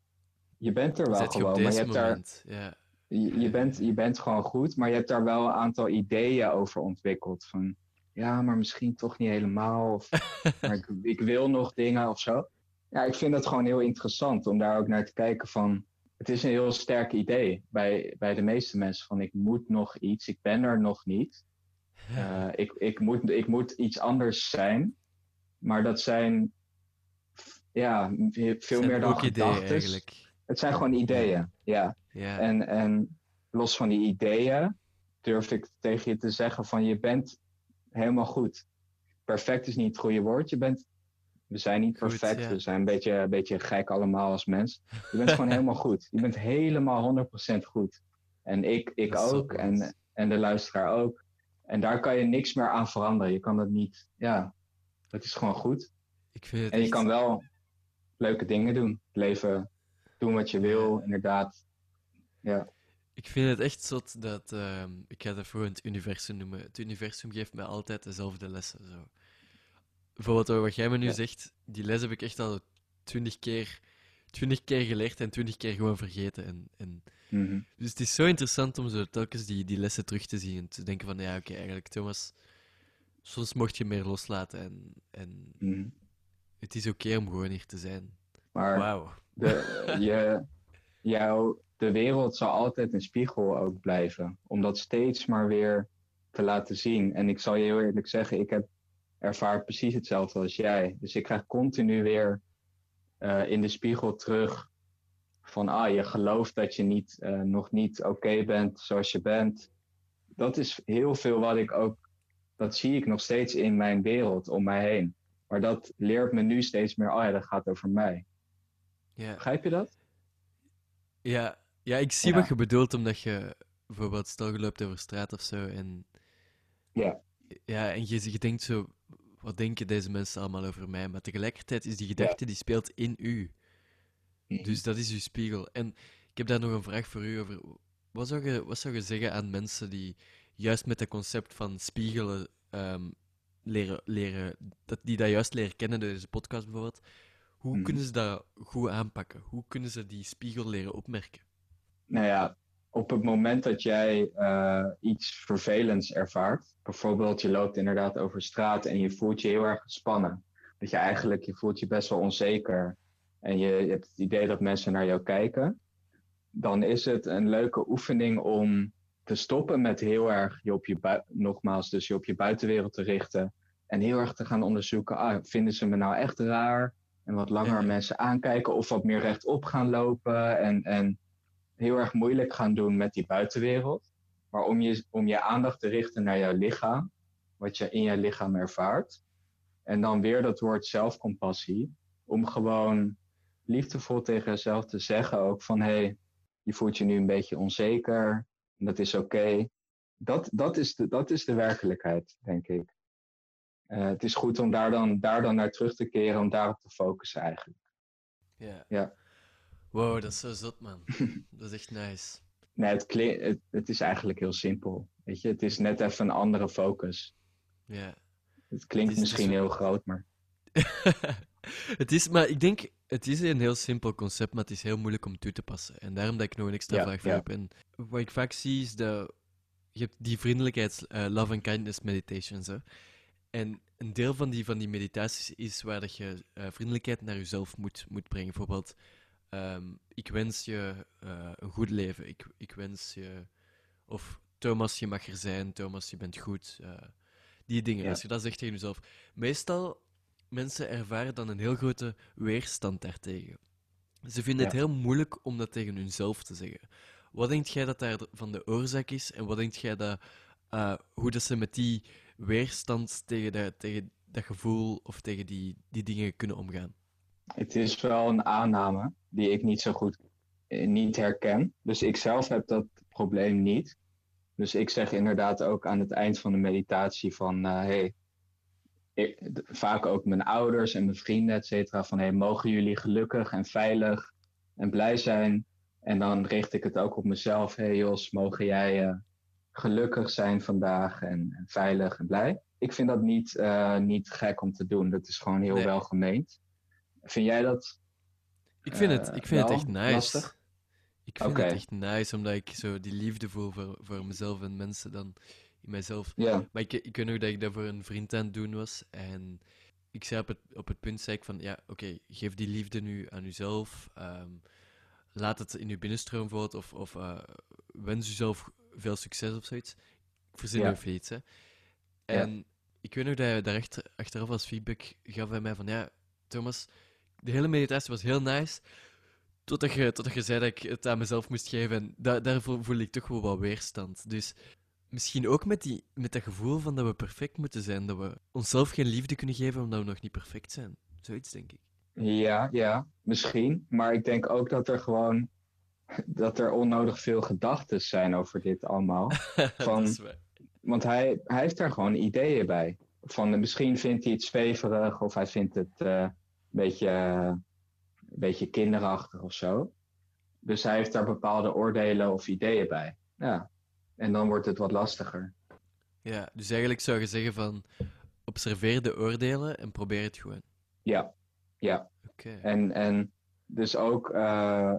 je bent er wel gewoon, maar je hebt
moment. daar... Ja
je, je, bent, je bent gewoon goed, maar je hebt daar wel een aantal ideeën over ontwikkeld. Van ja, maar misschien toch niet helemaal. Of maar ik, ik, wil nog dingen of zo. Ja, ik vind het gewoon heel interessant om daar ook naar te kijken van. Het is een heel sterk idee bij, bij de meeste mensen van ik moet nog iets, ik ben er nog niet. Uh, ik, ik, moet, ik moet iets anders zijn. Maar dat zijn ja, veel meer dan gedachten. Het zijn gewoon ideeën, ja.
ja.
En, en los van die ideeën durf ik tegen je te zeggen van je bent helemaal goed. Perfect is niet het goede woord. Je bent, we zijn niet perfect. We zijn een beetje, een beetje gek allemaal als mens. Je bent gewoon helemaal goed. Je bent helemaal 100% goed. En ik, ik ook. En, en de luisteraar ook. En daar kan je niks meer aan veranderen. Je kan dat niet. Ja, het is gewoon goed.
Ik vind het
en je kan wel leuke dingen doen. leven doen wat je wil, inderdaad. Ja.
Ik vind het echt zot dat, uh, ik ga dat voor het universum noemen. Het universum geeft mij altijd dezelfde lessen. Zo. Bijvoorbeeld wat jij me nu zegt, die les heb ik echt al twintig keer, twintig keer geleerd en twintig keer gewoon vergeten. En, en...
Mhm.
Dus het is zo interessant om zo telkens die, die lessen terug te zien en te denken van, ja, oké, eigenlijk Thomas, soms mocht je meer loslaten en, en
mhm.
het is oké om gewoon hier te zijn.
Maar
wow.
de, je, jou, de wereld zal altijd een spiegel ook blijven. Om dat steeds maar weer te laten zien. En ik zal je heel eerlijk zeggen, ik heb ervaar precies hetzelfde als jij. Dus ik krijg continu weer eh, in de spiegel terug van ah, je gelooft dat je niet, eh, nog niet oké bent zoals je bent. Dat is heel veel wat ik ook, dat zie ik nog steeds in mijn wereld om mij heen. Maar dat leert me nu steeds meer, oh ja, dat gaat over mij. Ja. Begrijp je dat?
Ja, ja ik zie wat je bedoelt, omdat je bijvoorbeeld stel je loopt over straat of zo en...
Ja.
Ja, en je, je denkt zo, wat denken deze mensen allemaal over mij? Maar tegelijkertijd is die gedachte, die speelt in u. Mhm. Dus dat is uw spiegel. En ik heb daar nog een vraag voor u over. Wat zou je, wat zou je zeggen aan mensen die juist met het concept van spiegelen ehm, leren, leren dat, die dat juist leren kennen door deze podcast bijvoorbeeld? Hoe mhm. kunnen ze dat goed aanpakken? Hoe kunnen ze die spiegel leren opmerken?
Nou ja, op het moment dat jij uh, iets vervelends ervaart, bijvoorbeeld je loopt inderdaad over straat en je voelt je heel erg gespannen, dat je eigenlijk, je voelt je best wel onzeker en je, hebt het idee dat mensen naar jou kijken, dan is het een leuke oefening om te stoppen met heel erg je op je nogmaals, dus je op je buitenwereld te richten en heel erg te gaan onderzoeken, ah, vinden ze me nou echt raar? En wat langer mensen aankijken of wat meer rechtop gaan lopen en, en heel erg moeilijk gaan doen met die buitenwereld. Maar om je, om je aandacht te richten naar jouw lichaam, wat je in je lichaam ervaart. En dan weer dat woord zelfcompassie, om gewoon liefdevol tegen jezelf te zeggen ook van hé, hey, je voelt je nu een beetje onzeker, en dat is oké. Dat, dat, is de, dat is de werkelijkheid, denk ik. Uh, het is goed om daar dan, daar dan naar terug te keren, om daarop te focussen eigenlijk.
Ja. ja. Wow, dat is zo zot, man. dat is echt nice.
Nee, het, het, het, is eigenlijk heel simpel. Weet je, het is net even een andere focus.
Ja.
Het klinkt misschien heel groot, maar.
het is, maar ik denk, het is een heel simpel concept, maar het is heel moeilijk om toe te passen. En daarom dat ik nog een extra vraag voor heb. En wat ik vaak zie is dat je hebt die vriendelijkheids, uh, love and kindness meditations. Hè? En een deel van die, van die meditaties is waar dat je uh, vriendelijkheid naar jezelf moet, moet brengen. Bijvoorbeeld, um, ik wens je uh, een goed leven. Ik, ik wens je. Of Thomas, je mag er zijn. Thomas, je bent goed. die dingen. Als je dat zegt tegen jezelf. Meestal mensen ervaren dan een heel grote weerstand daartegen. Ze vinden het heel moeilijk om dat tegen hunzelf te zeggen. Wat denk jij dat daar van de oorzaak is en wat denk jij dat, uh, hoe dat ze met die weerstand tegen dat, tegen dat gevoel of tegen die, die dingen kunnen omgaan?
Het is wel een aanname die ik niet zo goed eh, niet herken. Dus ik zelf heb dat probleem niet. Dus ik zeg inderdaad ook aan het eind van de meditatie van, uh, hey, vaak ook mijn ouders en mijn vrienden, et cetera, van hey, mogen jullie gelukkig en veilig en blij zijn. En dan richt ik het ook op mezelf. hey Jos, mogen jij uh, gelukkig zijn vandaag en, en, veilig en blij. Ik vind dat niet, uh, niet gek om te doen. Dat is gewoon heel nee. welgemeend. Vind jij dat?
Ik vind het, ik vind het echt nice. Lastig? Ik vind het echt nice, omdat ik zo die liefde voel voor, voor mezelf en mensen dan in mijzelf.
Ja.
Maar ik, ik weet nog dat ik dat voor een vriend aan het doen was. En ik zei op het, op het punt, zei ik van, ja, oké, geef die liefde nu aan uzelf. Um, laat het in uw binnenstroom voort of, of uh, wens uzelf veel succes of zoiets. Ik verzin ja. even iets, hè. En ja. ik weet nog dat hij daar echt achteraf als feedback gaf bij mij van, ja, Thomas, de hele meditatie was heel nice. Totdat je, totdat je zei dat ik het aan mezelf moest geven. En da daarvoor voel ik toch wel wat weerstand. Dus Misschien ook met, die, met dat gevoel van dat we perfect moeten zijn. Dat we onszelf geen liefde kunnen geven omdat we nog niet perfect zijn. Zoiets, denk ik.
Ja, ja, misschien. Maar ik denk ook dat er gewoon dat er onnodig veel gedachten zijn over dit allemaal. Van, want hij, hij heeft daar gewoon ideeën bij. Van misschien vindt hij het zweverig of hij vindt het uh, een beetje, een beetje kinderachtig of zo. Dus hij heeft daar bepaalde oordelen of ideeën bij. Ja. En dan wordt het wat lastiger.
Ja, dus eigenlijk zou je zeggen van observeer de oordelen en probeer het gewoon.
Ja, ja.
Okay.
En, en dus ook uh,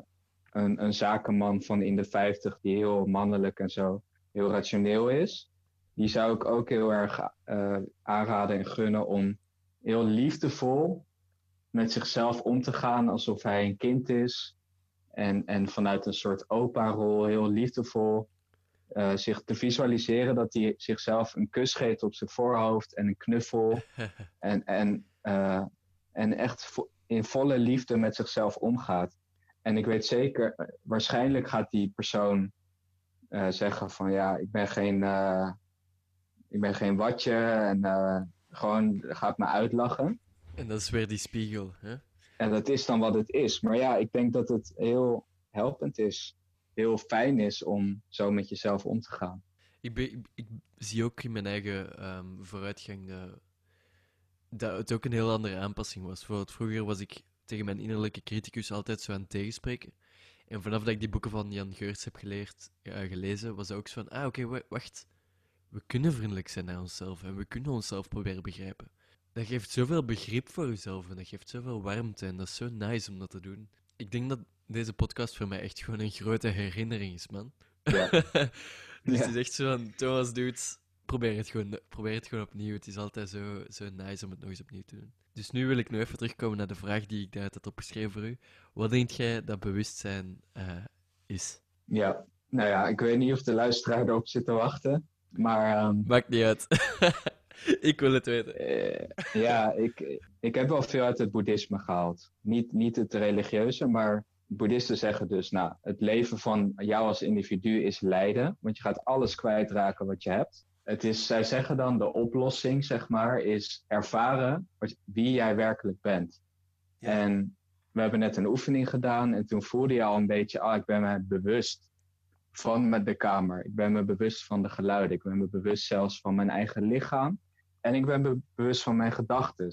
een, een zakenman van in de 50 die heel mannelijk en zo heel rationeel is. Die zou ik ook heel erg uh, aanraden en gunnen om heel liefdevol met zichzelf om te gaan alsof hij een kind is. En, en vanuit een soort opa-rol heel liefdevol uh, zich te visualiseren dat hij zichzelf een kus geeft op zijn voorhoofd en een knuffel. en, en, uh, en echt in volle liefde met zichzelf omgaat. En ik weet zeker, eh, waarschijnlijk gaat die persoon uh, zeggen van ja, ik ben geen, ik ben geen watje en gewoon gaat me uitlachen.
En dat is weer die spiegel. Hè?
En dat is dan wat het is. Maar ja, ik denk dat het heel helpend is, heel fijn is om zo met jezelf om te gaan.
Ik, ik, zie ook in mijn eigen um, vooruitgang dat, dat het ook een heel andere aanpassing was. Bijvoorbeeld vroeger was ik tegen mijn innerlijke criticus altijd zo aan het tegenspreken. En vanaf dat ik die boeken van Jan Geurts heb geleerd, uh, gelezen, was het ook zo van, ah oké, wacht. We kunnen vriendelijk zijn naar onszelf en we kunnen onszelf proberen begrijpen. Dat geeft zoveel begrip voor jezelf en dat geeft zoveel warmte en dat is zo nice om dat te doen. Ik denk dat deze podcast voor mij echt gewoon een grote herinnering is, man. Ja. dus ja. het is echt zo van, Thomas, dude, probeer het, gewoon, probeer het gewoon opnieuw. Het is altijd zo, zo nice om het nog eens opnieuw te doen. Dus nu wil ik nog even terugkomen naar de vraag die ik daar had opgeschreven voor u. Wat denk jij dat bewustzijn uh, is?
Ja, nou ja, ik weet niet of de luisteraar erop zit te wachten, maar... Um...
Maakt niet uit. ik wil het weten.
Uh, ja, ik, ik heb wel veel uit het boeddhisme gehaald. Niet, niet het religieuze, maar boeddhisten zeggen dus, nou, het leven van jou als individu is lijden, want je gaat alles kwijtraken wat je hebt. Het is, zij zeggen dan, de oplossing, zeg maar, is ervaren wie jij werkelijk bent. Ja. En we hebben net een oefening gedaan en toen voelde je al een beetje, ah, ik ben me bewust van met de kamer. Ik ben me bewust van de geluiden. Ik ben me bewust zelfs van mijn eigen lichaam. En ik ben me bewust van mijn gedachten.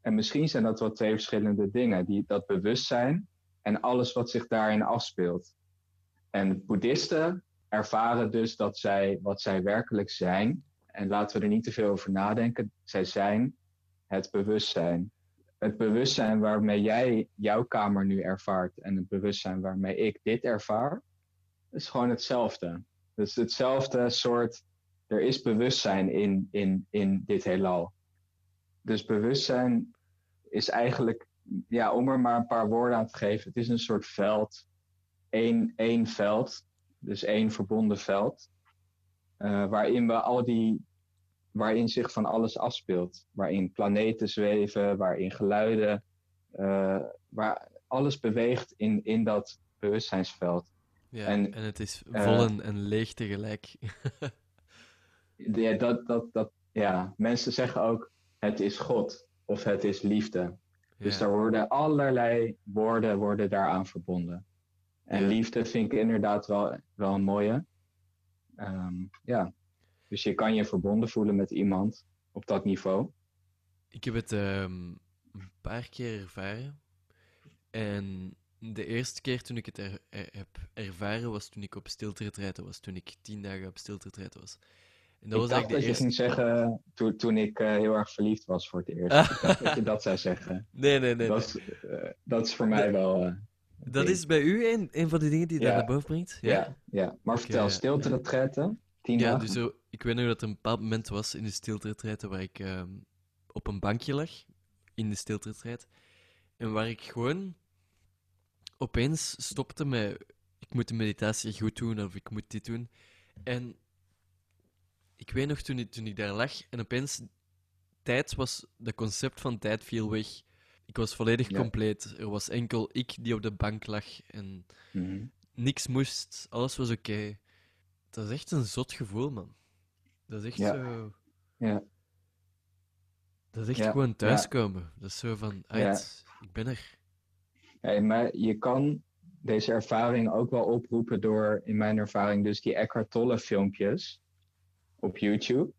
En misschien zijn dat wel twee verschillende dingen. Die, dat bewustzijn en alles wat zich daarin afspeelt. En boeddhisten ervaren dus dat zij wat zij werkelijk zijn. En laten we er niet te veel over nadenken. Zij zijn het bewustzijn. Het bewustzijn waarmee jij jouw kamer nu ervaart en het bewustzijn waarmee ik dit ervaar, is gewoon hetzelfde. Dus hetzelfde soort. Er is bewustzijn in, in, in dit heelal. Dus bewustzijn is eigenlijk, ja, om er maar een paar woorden aan te geven, het is een soort veld. Eén, één veld dus één verbonden veld, uh, waarin we al die, waarin zich van alles afspeelt, waarin planeten zweven, waarin geluiden, uh, waar alles beweegt in, in dat bewustzijnsveld.
Ja, en, en het is eh, vol en, en leeg tegelijk.
ja, dat, dat, dat, ja, mensen zeggen ook het is God of het is liefde. Dus daar worden allerlei woorden worden daaraan verbonden. En liefde vind ik inderdaad wel, wel een mooie. Um, ja, dus je kan je verbonden voelen met iemand op dat niveau.
Ik heb het um, een paar keer ervaren. En de eerste keer toen ik het er, er, heb ervaren was toen ik op stilteretreiten was. Toen ik tien dagen op stilteretreiten was.
En dat ik was dacht dat je ging zeggen toen, toen ik uh, heel erg verliefd was voor het eerst. ik dacht dat je dat zou zeggen.
Nee, nee, nee.
Dat, Is, uh, dat is voor mij wel... Uh,
dat is bij u een, een van de dingen die ja. daar naar boven brengt?
Ja, ja. ja. maar vertel, okay, stilte retretten, tien
Ja, dus ik weet nog dat er een bepaald moment was in de stilte retretten waar ik uh, op een bankje lag, in de stilte retreat, en waar ik gewoon opeens stopte met ik moet de meditatie goed doen of ik moet dit doen. En ik weet nog toen ik, toen ik daar lag en opeens tijd was, dat concept van tijd viel weg. Ik was volledig compleet. Er was enkel ik die op de bank lag en
mhm.
niks moest. Alles was oké. Dat is echt een zot gevoel, man. Dat is echt zo.
Ja.
Dat is echt gewoon thuiskomen. Dat is zo van, uit, ik ben er.
Ja, maar je kan deze ervaring ook wel oproepen door, in mijn ervaring, dus die Eckhart Tolle filmpjes op YouTube.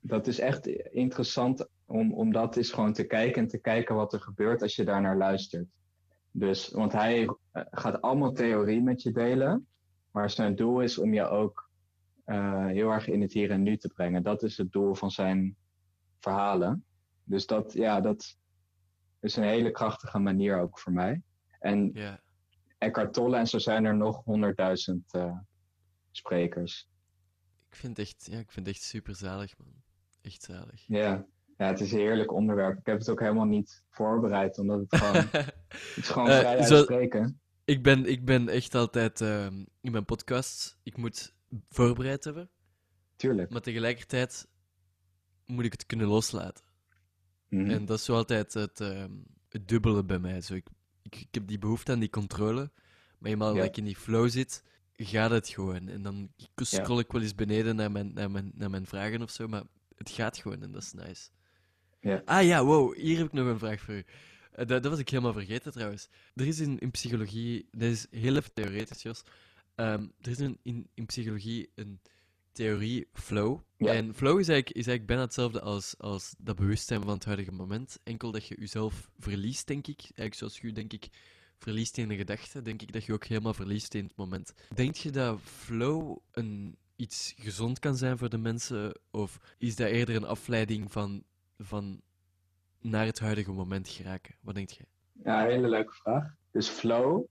Dat is echt interessant om, om dat eens gewoon te kijken en te kijken wat er gebeurt als je daar naar luistert. Dus, want hij eh, gaat allemaal theorie met je delen, maar zijn doel is om je ook uh, heel erg in het hier en nu te brengen. Dat is het doel van zijn verhalen. Dus dat, ja, dat is een hele krachtige manier ook voor mij. En
yeah.
Eckhart Tolle en zo zijn er nog honderdduizend uh, sprekers.
Ik vind, echt, ja, ik vind het echt super zalig, man. Echt zalig.
Ja. Ja, het is een heerlijk onderwerp. Ik heb het ook helemaal niet voorbereid, omdat het gewoon, het is gewoon uh, vrij uitspreken.
Ik ben, ik ben echt altijd uh, in mijn podcast, ik moet voorbereid hebben.
Tuurlijk.
Maar tegelijkertijd moet ik het kunnen loslaten. Mm -hmm. En dat is zo altijd het, uh, het dubbele bij mij. Zo, ik, ik, heb die behoefte aan die controle, maar eenmaal dat ik in die flow zit, gaat het gewoon. En dan scroll ik wel eens beneden naar mijn, naar, mijn, naar mijn vragen of zo, maar het gaat gewoon en dat is nice.
Ja.
Ah ja, wow, hier heb ik nog een vraag voor u. Eh, dat, dat, was ik helemaal vergeten trouwens. Er is in, in psychologie, dat is heel even theoretisch, Jos. Ehm, er is een, in, in psychologie een theorie flow. En flow is eigenlijk, is eigenlijk bijna hetzelfde als, als dat bewustzijn van het huidige moment. Enkel dat je jezelf verliest, denk ik. Eigenlijk zoals je, denk ik, verliest in een gedachte, denk ik dat je ook helemaal verliest in het moment. Denk je dat flow een, iets gezond kan zijn voor de mensen? Of is dat eerder een afleiding van, van naar het huidige moment geraken? Wat denk je?
Ja, hele leuke vraag. Dus flow,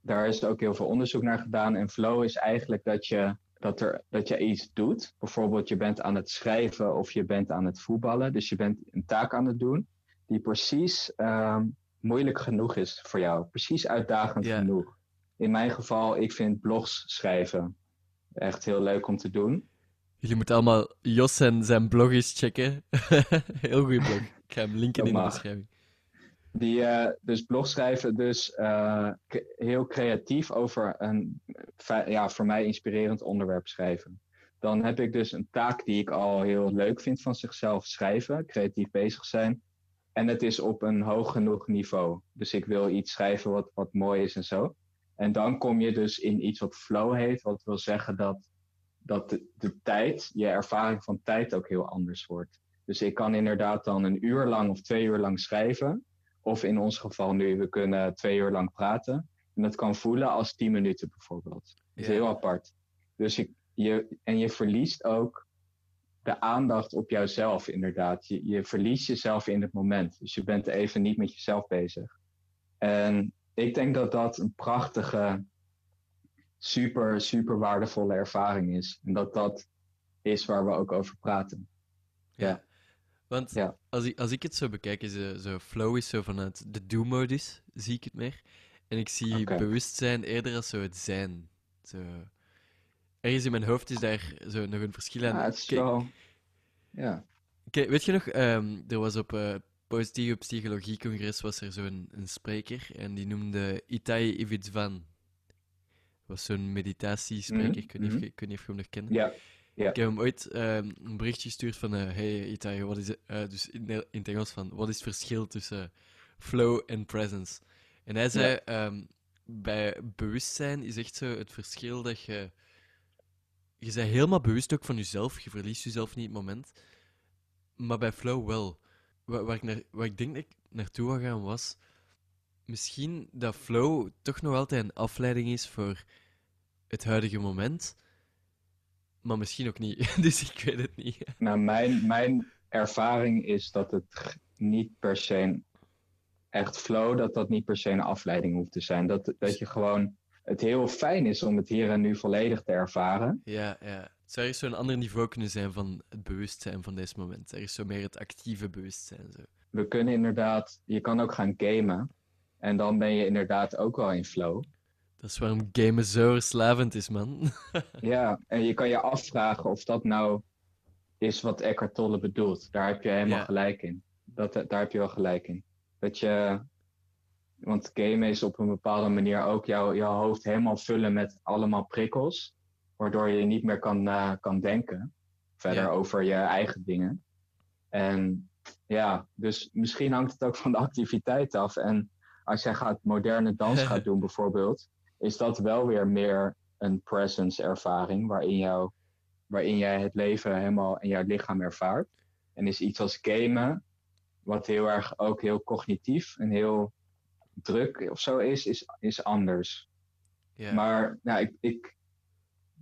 daar is ook heel veel onderzoek naar gedaan. En flow is eigenlijk dat je, dat er, dat je iets doet. Bijvoorbeeld je bent aan het schrijven of je bent aan het voetballen. Dus je bent een taak aan het doen die precies ehm, moeilijk genoeg is voor jou. Precies uitdagend genoeg. In mijn geval, ik vind blogs schrijven echt heel leuk om te doen.
Jullie moeten allemaal Jos en zijn blog eens checken. heel goede blog. Ik ga hem linken in de beschrijving.
Die, uh, dus blogschrijven, dus uh, heel creatief over een ja, voor mij inspirerend onderwerp schrijven. Dan heb ik dus een taak die ik al heel leuk vind van zichzelf schrijven, creatief bezig zijn. En het is op een hoog genoeg niveau. Dus ik wil iets schrijven wat, wat mooi is en zo. En dan kom je dus in iets wat flow heet, wat wil zeggen dat, dat de, de tijd, je ervaring van tijd ook heel anders wordt. Dus ik kan inderdaad dan een uur lang of twee uur lang schrijven. Of in ons geval nu, we kunnen twee uur lang praten. En dat kan voelen als tien minuten bijvoorbeeld. Dat is heel apart. Dus je, je, en je verliest ook de aandacht op jouzelf inderdaad. Je, je verliest jezelf in het moment. Dus je bent even niet met jezelf bezig. En ik denk dat dat een prachtige, super, super waardevolle ervaring is. En dat dat is waar we ook over praten.
Ja. Want ja. Als, ik, als ik het zo bekijk, is zo, zo flow is zo vanuit de do-modus, zie ik het meer. En ik zie bewustzijn eerder als zo het zijn. Zo. Ergens in mijn hoofd is daar zo nog een verschil aan.
Ja, het is. Ja.
Kijk, weet je nog, um, er was op uh, Positieve Psychologie-congres was er zo'n een spreker en die noemde Itai Ividzvan. Dat was zo'n meditatiespreker, mm -hmm. ik, weet niet of, ik weet niet of je hem nog kent.
Ja. Ja.
Ik heb hem ooit um, een berichtje gestuurd van: uh, Hey Itai, wat is uh, dus in, in, het Engels van: wat is het verschil tussen flow en presence? En hij zei: ja. um, bij bewustzijn is echt zo het verschil dat je. Je bent helemaal bewust ook van jezelf, je verliest jezelf niet in het moment. Maar bij flow wel. Waar, ik, naar, ik denk dat ik naartoe wil gaan was. Misschien dat flow toch nog altijd een afleiding is voor het huidige moment maar misschien ook niet. dus ik weet het niet.
Nou, mijn, mijn ervaring is dat het niet per se echt flow, dat dat niet per se een afleiding hoeft te zijn. Dat, dat je gewoon het heel fijn is om het hier en nu volledig te ervaren.
Ja, ja. Zou er zo'n ander niveau kunnen zijn van het bewustzijn van deze moment? Er is zo meer het actieve bewustzijn. Zo.
We kunnen inderdaad, je kan ook gaan gamen. En dan ben je inderdaad ook wel in flow.
Dat is waarom gamen zo verslavend is, man.
ja, en je kan je afvragen of dat nou is wat Eckhart Tolle bedoelt. Daar heb je helemaal gelijk in. Dat, daar heb je wel gelijk in. Dat je, want gamen is op een bepaalde manier ook jouw, jouw hoofd helemaal vullen met allemaal prikkels. Waardoor je niet meer kan, uh, kan denken. Verder over je eigen dingen. En ja, dus misschien hangt het ook van de activiteit af. En als jij gaat moderne dans gaat doen bijvoorbeeld, is dat wel weer meer een presence ervaring waarin, jou, waarin jij het leven helemaal in jouw lichaam ervaart. En is iets als gamen, wat heel erg ook heel cognitief en heel druk of zo is, is, is anders. Maar nou, ik, ik,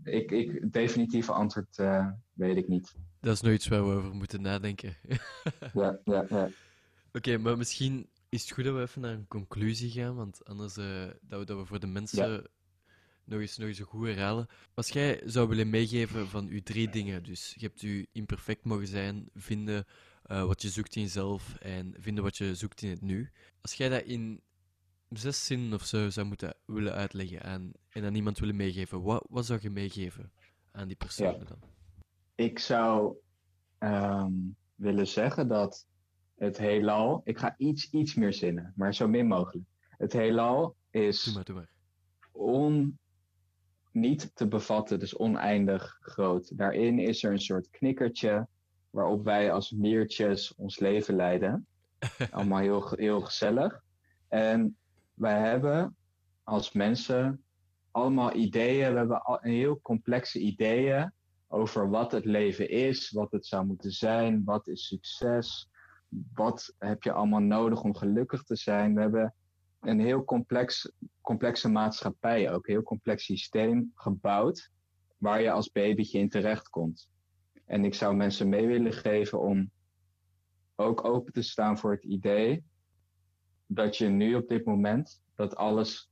ik, ik, definitieve antwoord uh, weet ik niet.
Dat is nooit waar we over moeten nadenken.
ja, ja, ja.
Oké, maar misschien is het goed dat we even naar een conclusie gaan, want anders uh, dat, we, dat we voor de mensen nog, eens, nog eens een goede herhalen. Als jij zou willen meegeven van uw drie dingen, dus je hebt u imperfect mogen zijn, vinden uh, wat je zoekt in jezelf en vinden wat je zoekt in het nu. Als jij dat in zes zinnen of zo zou moeten willen uitleggen aan, en aan iemand willen meegeven, wat, wat zou je meegeven aan die persoon dan?
Ik zou um, willen zeggen dat het heelal, ik ga iets, iets meer zinnen, maar zo min mogelijk. Het heelal is
doe maar, doe maar.
On, niet te bevatten, dus oneindig groot. Daarin is er een soort knikkertje waarop wij als miertjes ons leven leiden. Allemaal heel, heel gezellig. En wij hebben als mensen allemaal ideeën, we hebben al, heel complexe ideeën over wat het leven is, wat het zou moeten zijn, wat is succes, wat heb je allemaal nodig om gelukkig te zijn. We hebben een heel complex, complexe maatschappij, ook een heel complex systeem gebouwd, waar je als babytje in terecht komt. En ik zou mensen mee willen geven om ook open te staan voor het idee dat je nu op dit moment, dat alles,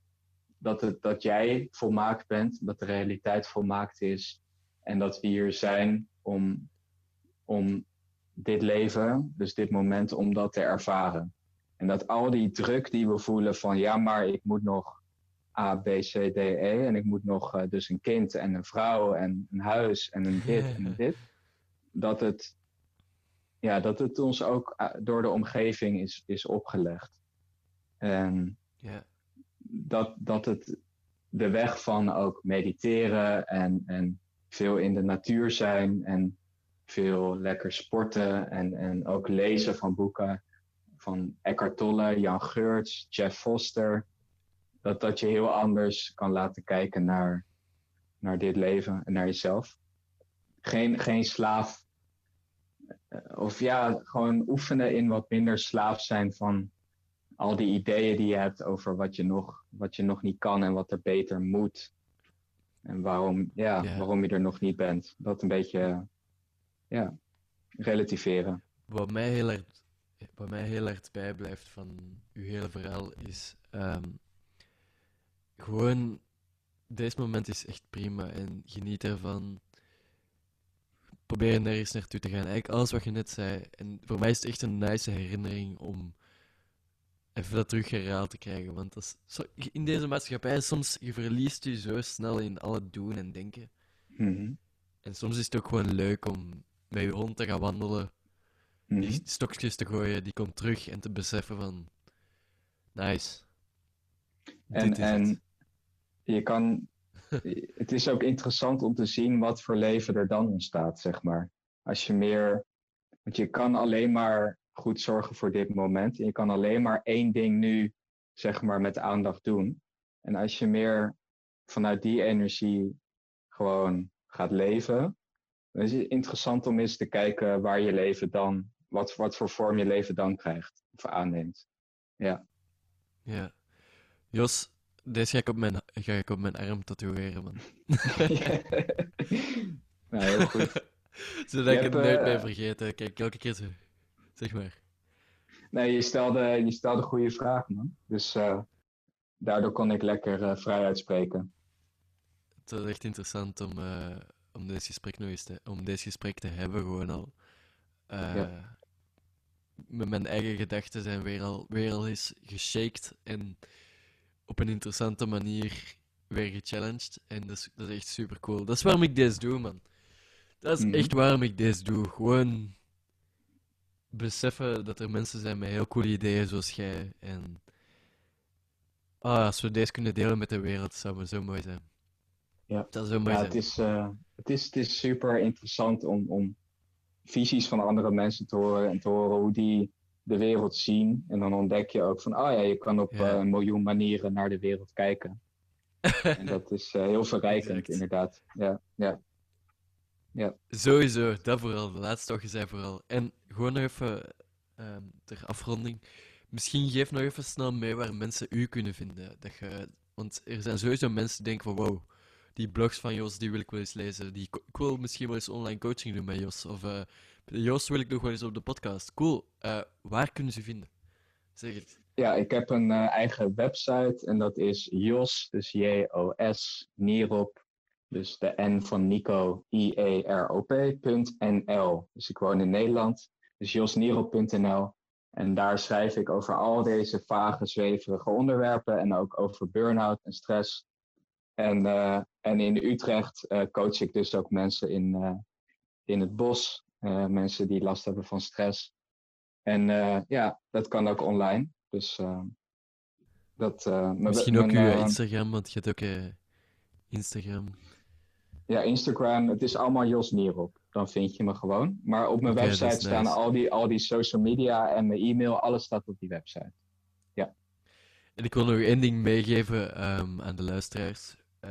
dat, het, dat jij volmaakt bent, dat de realiteit volmaakt is en dat we hier zijn om, om dit leven, dus dit moment, om dat te ervaren. En dat al die druk die we voelen van ja, maar ik moet nog A, B, C, D, E en ik moet nog uh, dus een kind en een vrouw en een huis en een dit en een dit. Dat het, ja, dat het ons ook uh, door de omgeving is, is opgelegd. En
yeah.
dat, dat het de weg van ook mediteren en, en veel in de natuur zijn en veel lekker sporten en, en ook lezen van boeken van Eckhart Tolle, Jan Geurts, Jeff Foster. Dat dat je heel anders kan laten kijken naar, naar dit leven en naar jezelf. Geen, geen slaaf. Eh, of ja, gewoon oefenen in wat minder slaaf zijn van al die ideeën die je hebt over wat je nog, wat je nog niet kan en wat er beter moet. En waarom, ja, yeah. waarom je er nog niet bent. Dat een beetje ja, relativeren.
Wat mij heel erg, wat mij heel erg bijblijft van uw hele verhaal is um, gewoon deze moment is echt prima en geniet ervan. Probeer nergens naartoe te gaan. Eigenlijk alles wat je net zei. En voor mij is het echt een nice herinnering om even dat terug herhaald te krijgen. Want dat is zo, in deze maatschappij, soms je verliest je zo snel in al het doen en denken.
Mm -hmm.
En soms is het ook gewoon leuk om met je hond te gaan wandelen, mm -hmm. die stokjes te gooien, die komt terug en te beseffen van, nice.
En, en je kan, het is ook interessant om te zien wat voor leven er dan ontstaat, zeg maar. Als je meer, want je kan alleen maar goed zorgen voor dit moment. En je kan alleen maar één ding nu, zeg maar, met aandacht doen. En als je meer vanuit die energie gewoon gaat leven, dan is het interessant om eens te kijken waar je leven dan, wat, wat voor vorm je leven dan krijgt of aanneemt. Ja.
Ja. Jos, deze ga ik op mijn, ga ik op mijn arm tatoeëren, man.
nou, heel goed.
Zodat je ik het nooit uh, meer vergeten. Kijk, elke keer zo. Zeg maar.
Nee, je stelde, je stelde goede vragen, man. Dus uh, daardoor kon ik lekker uh, vrij uitspreken.
Het was echt interessant om, uh, om, deze gesprek nog eens te, om deze gesprek te hebben, gewoon al. Ja. Met mijn eigen gedachten zijn weer al, weer al eens geshaked en op een interessante manier weer gechallenged. En dat is, dat is echt super cool. Dat is waarom ik deze doe, man. Dat is mm. echt waarom ik deze doe. Gewoon beseffen dat er mensen zijn met heel coole ideeën zoals jij. En ah, als we deze kunnen delen met de wereld, zou het zo mooi zijn.
Ja,
dat zou mooi
ja
zijn.
Het, is, uh, het, is, het is super interessant om, om visies van andere mensen te horen en te horen hoe die de wereld zien. En dan ontdek je ook van, oh ja, je kan op ja. uh, een miljoen manieren naar de wereld kijken. en dat is uh, heel verrijkend, exact. inderdaad. Ja, ja. Ja.
Sowieso, dat vooral. De laatste toch zei vooral. En gewoon nog even um, ter afronding. Misschien geef nog even snel mee waar mensen u kunnen vinden. Dat je, want er zijn sowieso mensen die denken van wow, die blogs van Jos, die wil ik wel eens lezen. Die, ik wil misschien wel eens online coaching doen met Jos. Of uh, Jos wil ik nog wel eens op de podcast. Cool. Uh, waar kunnen ze vinden? Zeg het.
Ja, ik heb een uh, eigen website en dat is Jos, dus J-O-S, Nierop, dus de N van Nico, I-E-R-O-P.nl. Dus ik woon in Nederland, dus josnierop.nl. En daar schrijf ik over al deze vage, zweverige onderwerpen en ook over burn-out en stress. En, uh, en in Utrecht uh, coach ik dus ook mensen in, uh, in het bos, mensen die last hebben van stress. En ja, dat kan ook online. Dus dat...
Misschien ook je Instagram, want je hebt ook Instagram.
Ja, Instagram, het is allemaal Jos Nierop. Dan vind je me gewoon. Maar op mijn website staan al, die, al die social media en mijn e-mail, alles staat op die website. Ja.
En ik wil nog één ding meegeven ehm, aan de luisteraars. Uh,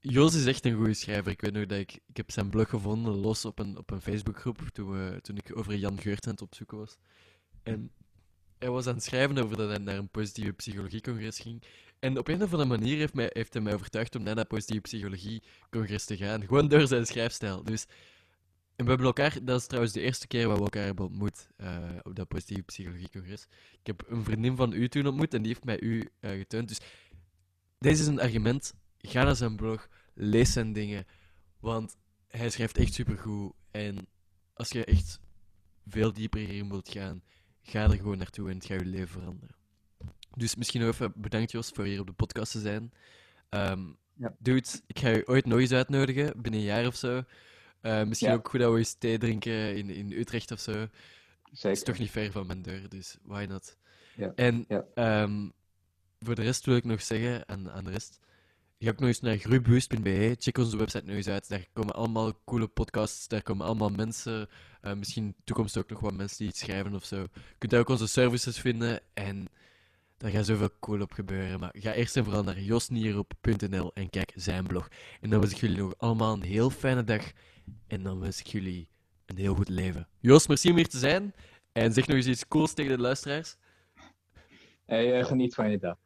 Jos is echt een goede schrijver. Ik weet nog dat ik, ik heb zijn blog gevonden, los op een, op een Facebookgroep, toen, toen ik over Jan Geurt aan het opzoeken was. En hij was aan het schrijven over dat hij naar een positieve psychologiecongres ging. En op een of andere manier heeft, mij, heeft hij mij overtuigd om naar dat positieve psychologie-congres te gaan. Gewoon door zijn schrijfstijl. Dus, en we hebben elkaar, dat is trouwens de eerste keer waar we elkaar hebben ontmoet uh, op dat positieve psychologie-congres. Ik heb een vriendin van u toen ontmoet en die heeft mij u uh. Dus deze is een argument. Ga naar zijn blog, lees zijn dingen, want hij schrijft echt supergoed. En als je echt veel dieper hierin wilt gaan, ga er gewoon naartoe en het gaat je leven veranderen. Dus misschien even bedankt, Jos, voor hier op de podcast te zijn. Um, ja. Dude, ik ga je ooit nog eens uitnodigen, binnen een jaar of zo. Uh, misschien ook goed dat we eens thee drinken in, in Utrecht of zo. Zeker. Het is toch niet ver van mijn deur, dus why not? Ja. En um, voor de rest wil ik nog zeggen, aan, aan de rest, ga ook nog eens naar groeibewust.be. Check onze website nog eens uit. Daar komen allemaal coole podcasts, daar komen allemaal mensen, uh, misschien toekomst ook nog wat mensen die iets schrijven of zo. Je kunt daar ook onze services vinden en daar gaat zoveel cool op gebeuren. Maar ga eerst en vooral naar josnierop.nl en kijk zijn blog. En dan wens ik jullie nog allemaal een heel fijne dag. En dan wens ik jullie een heel goed leven. Jos, merci om hier te zijn. En zeg nog eens iets cools tegen de luisteraars.
Hey, uh, geniet van je dag.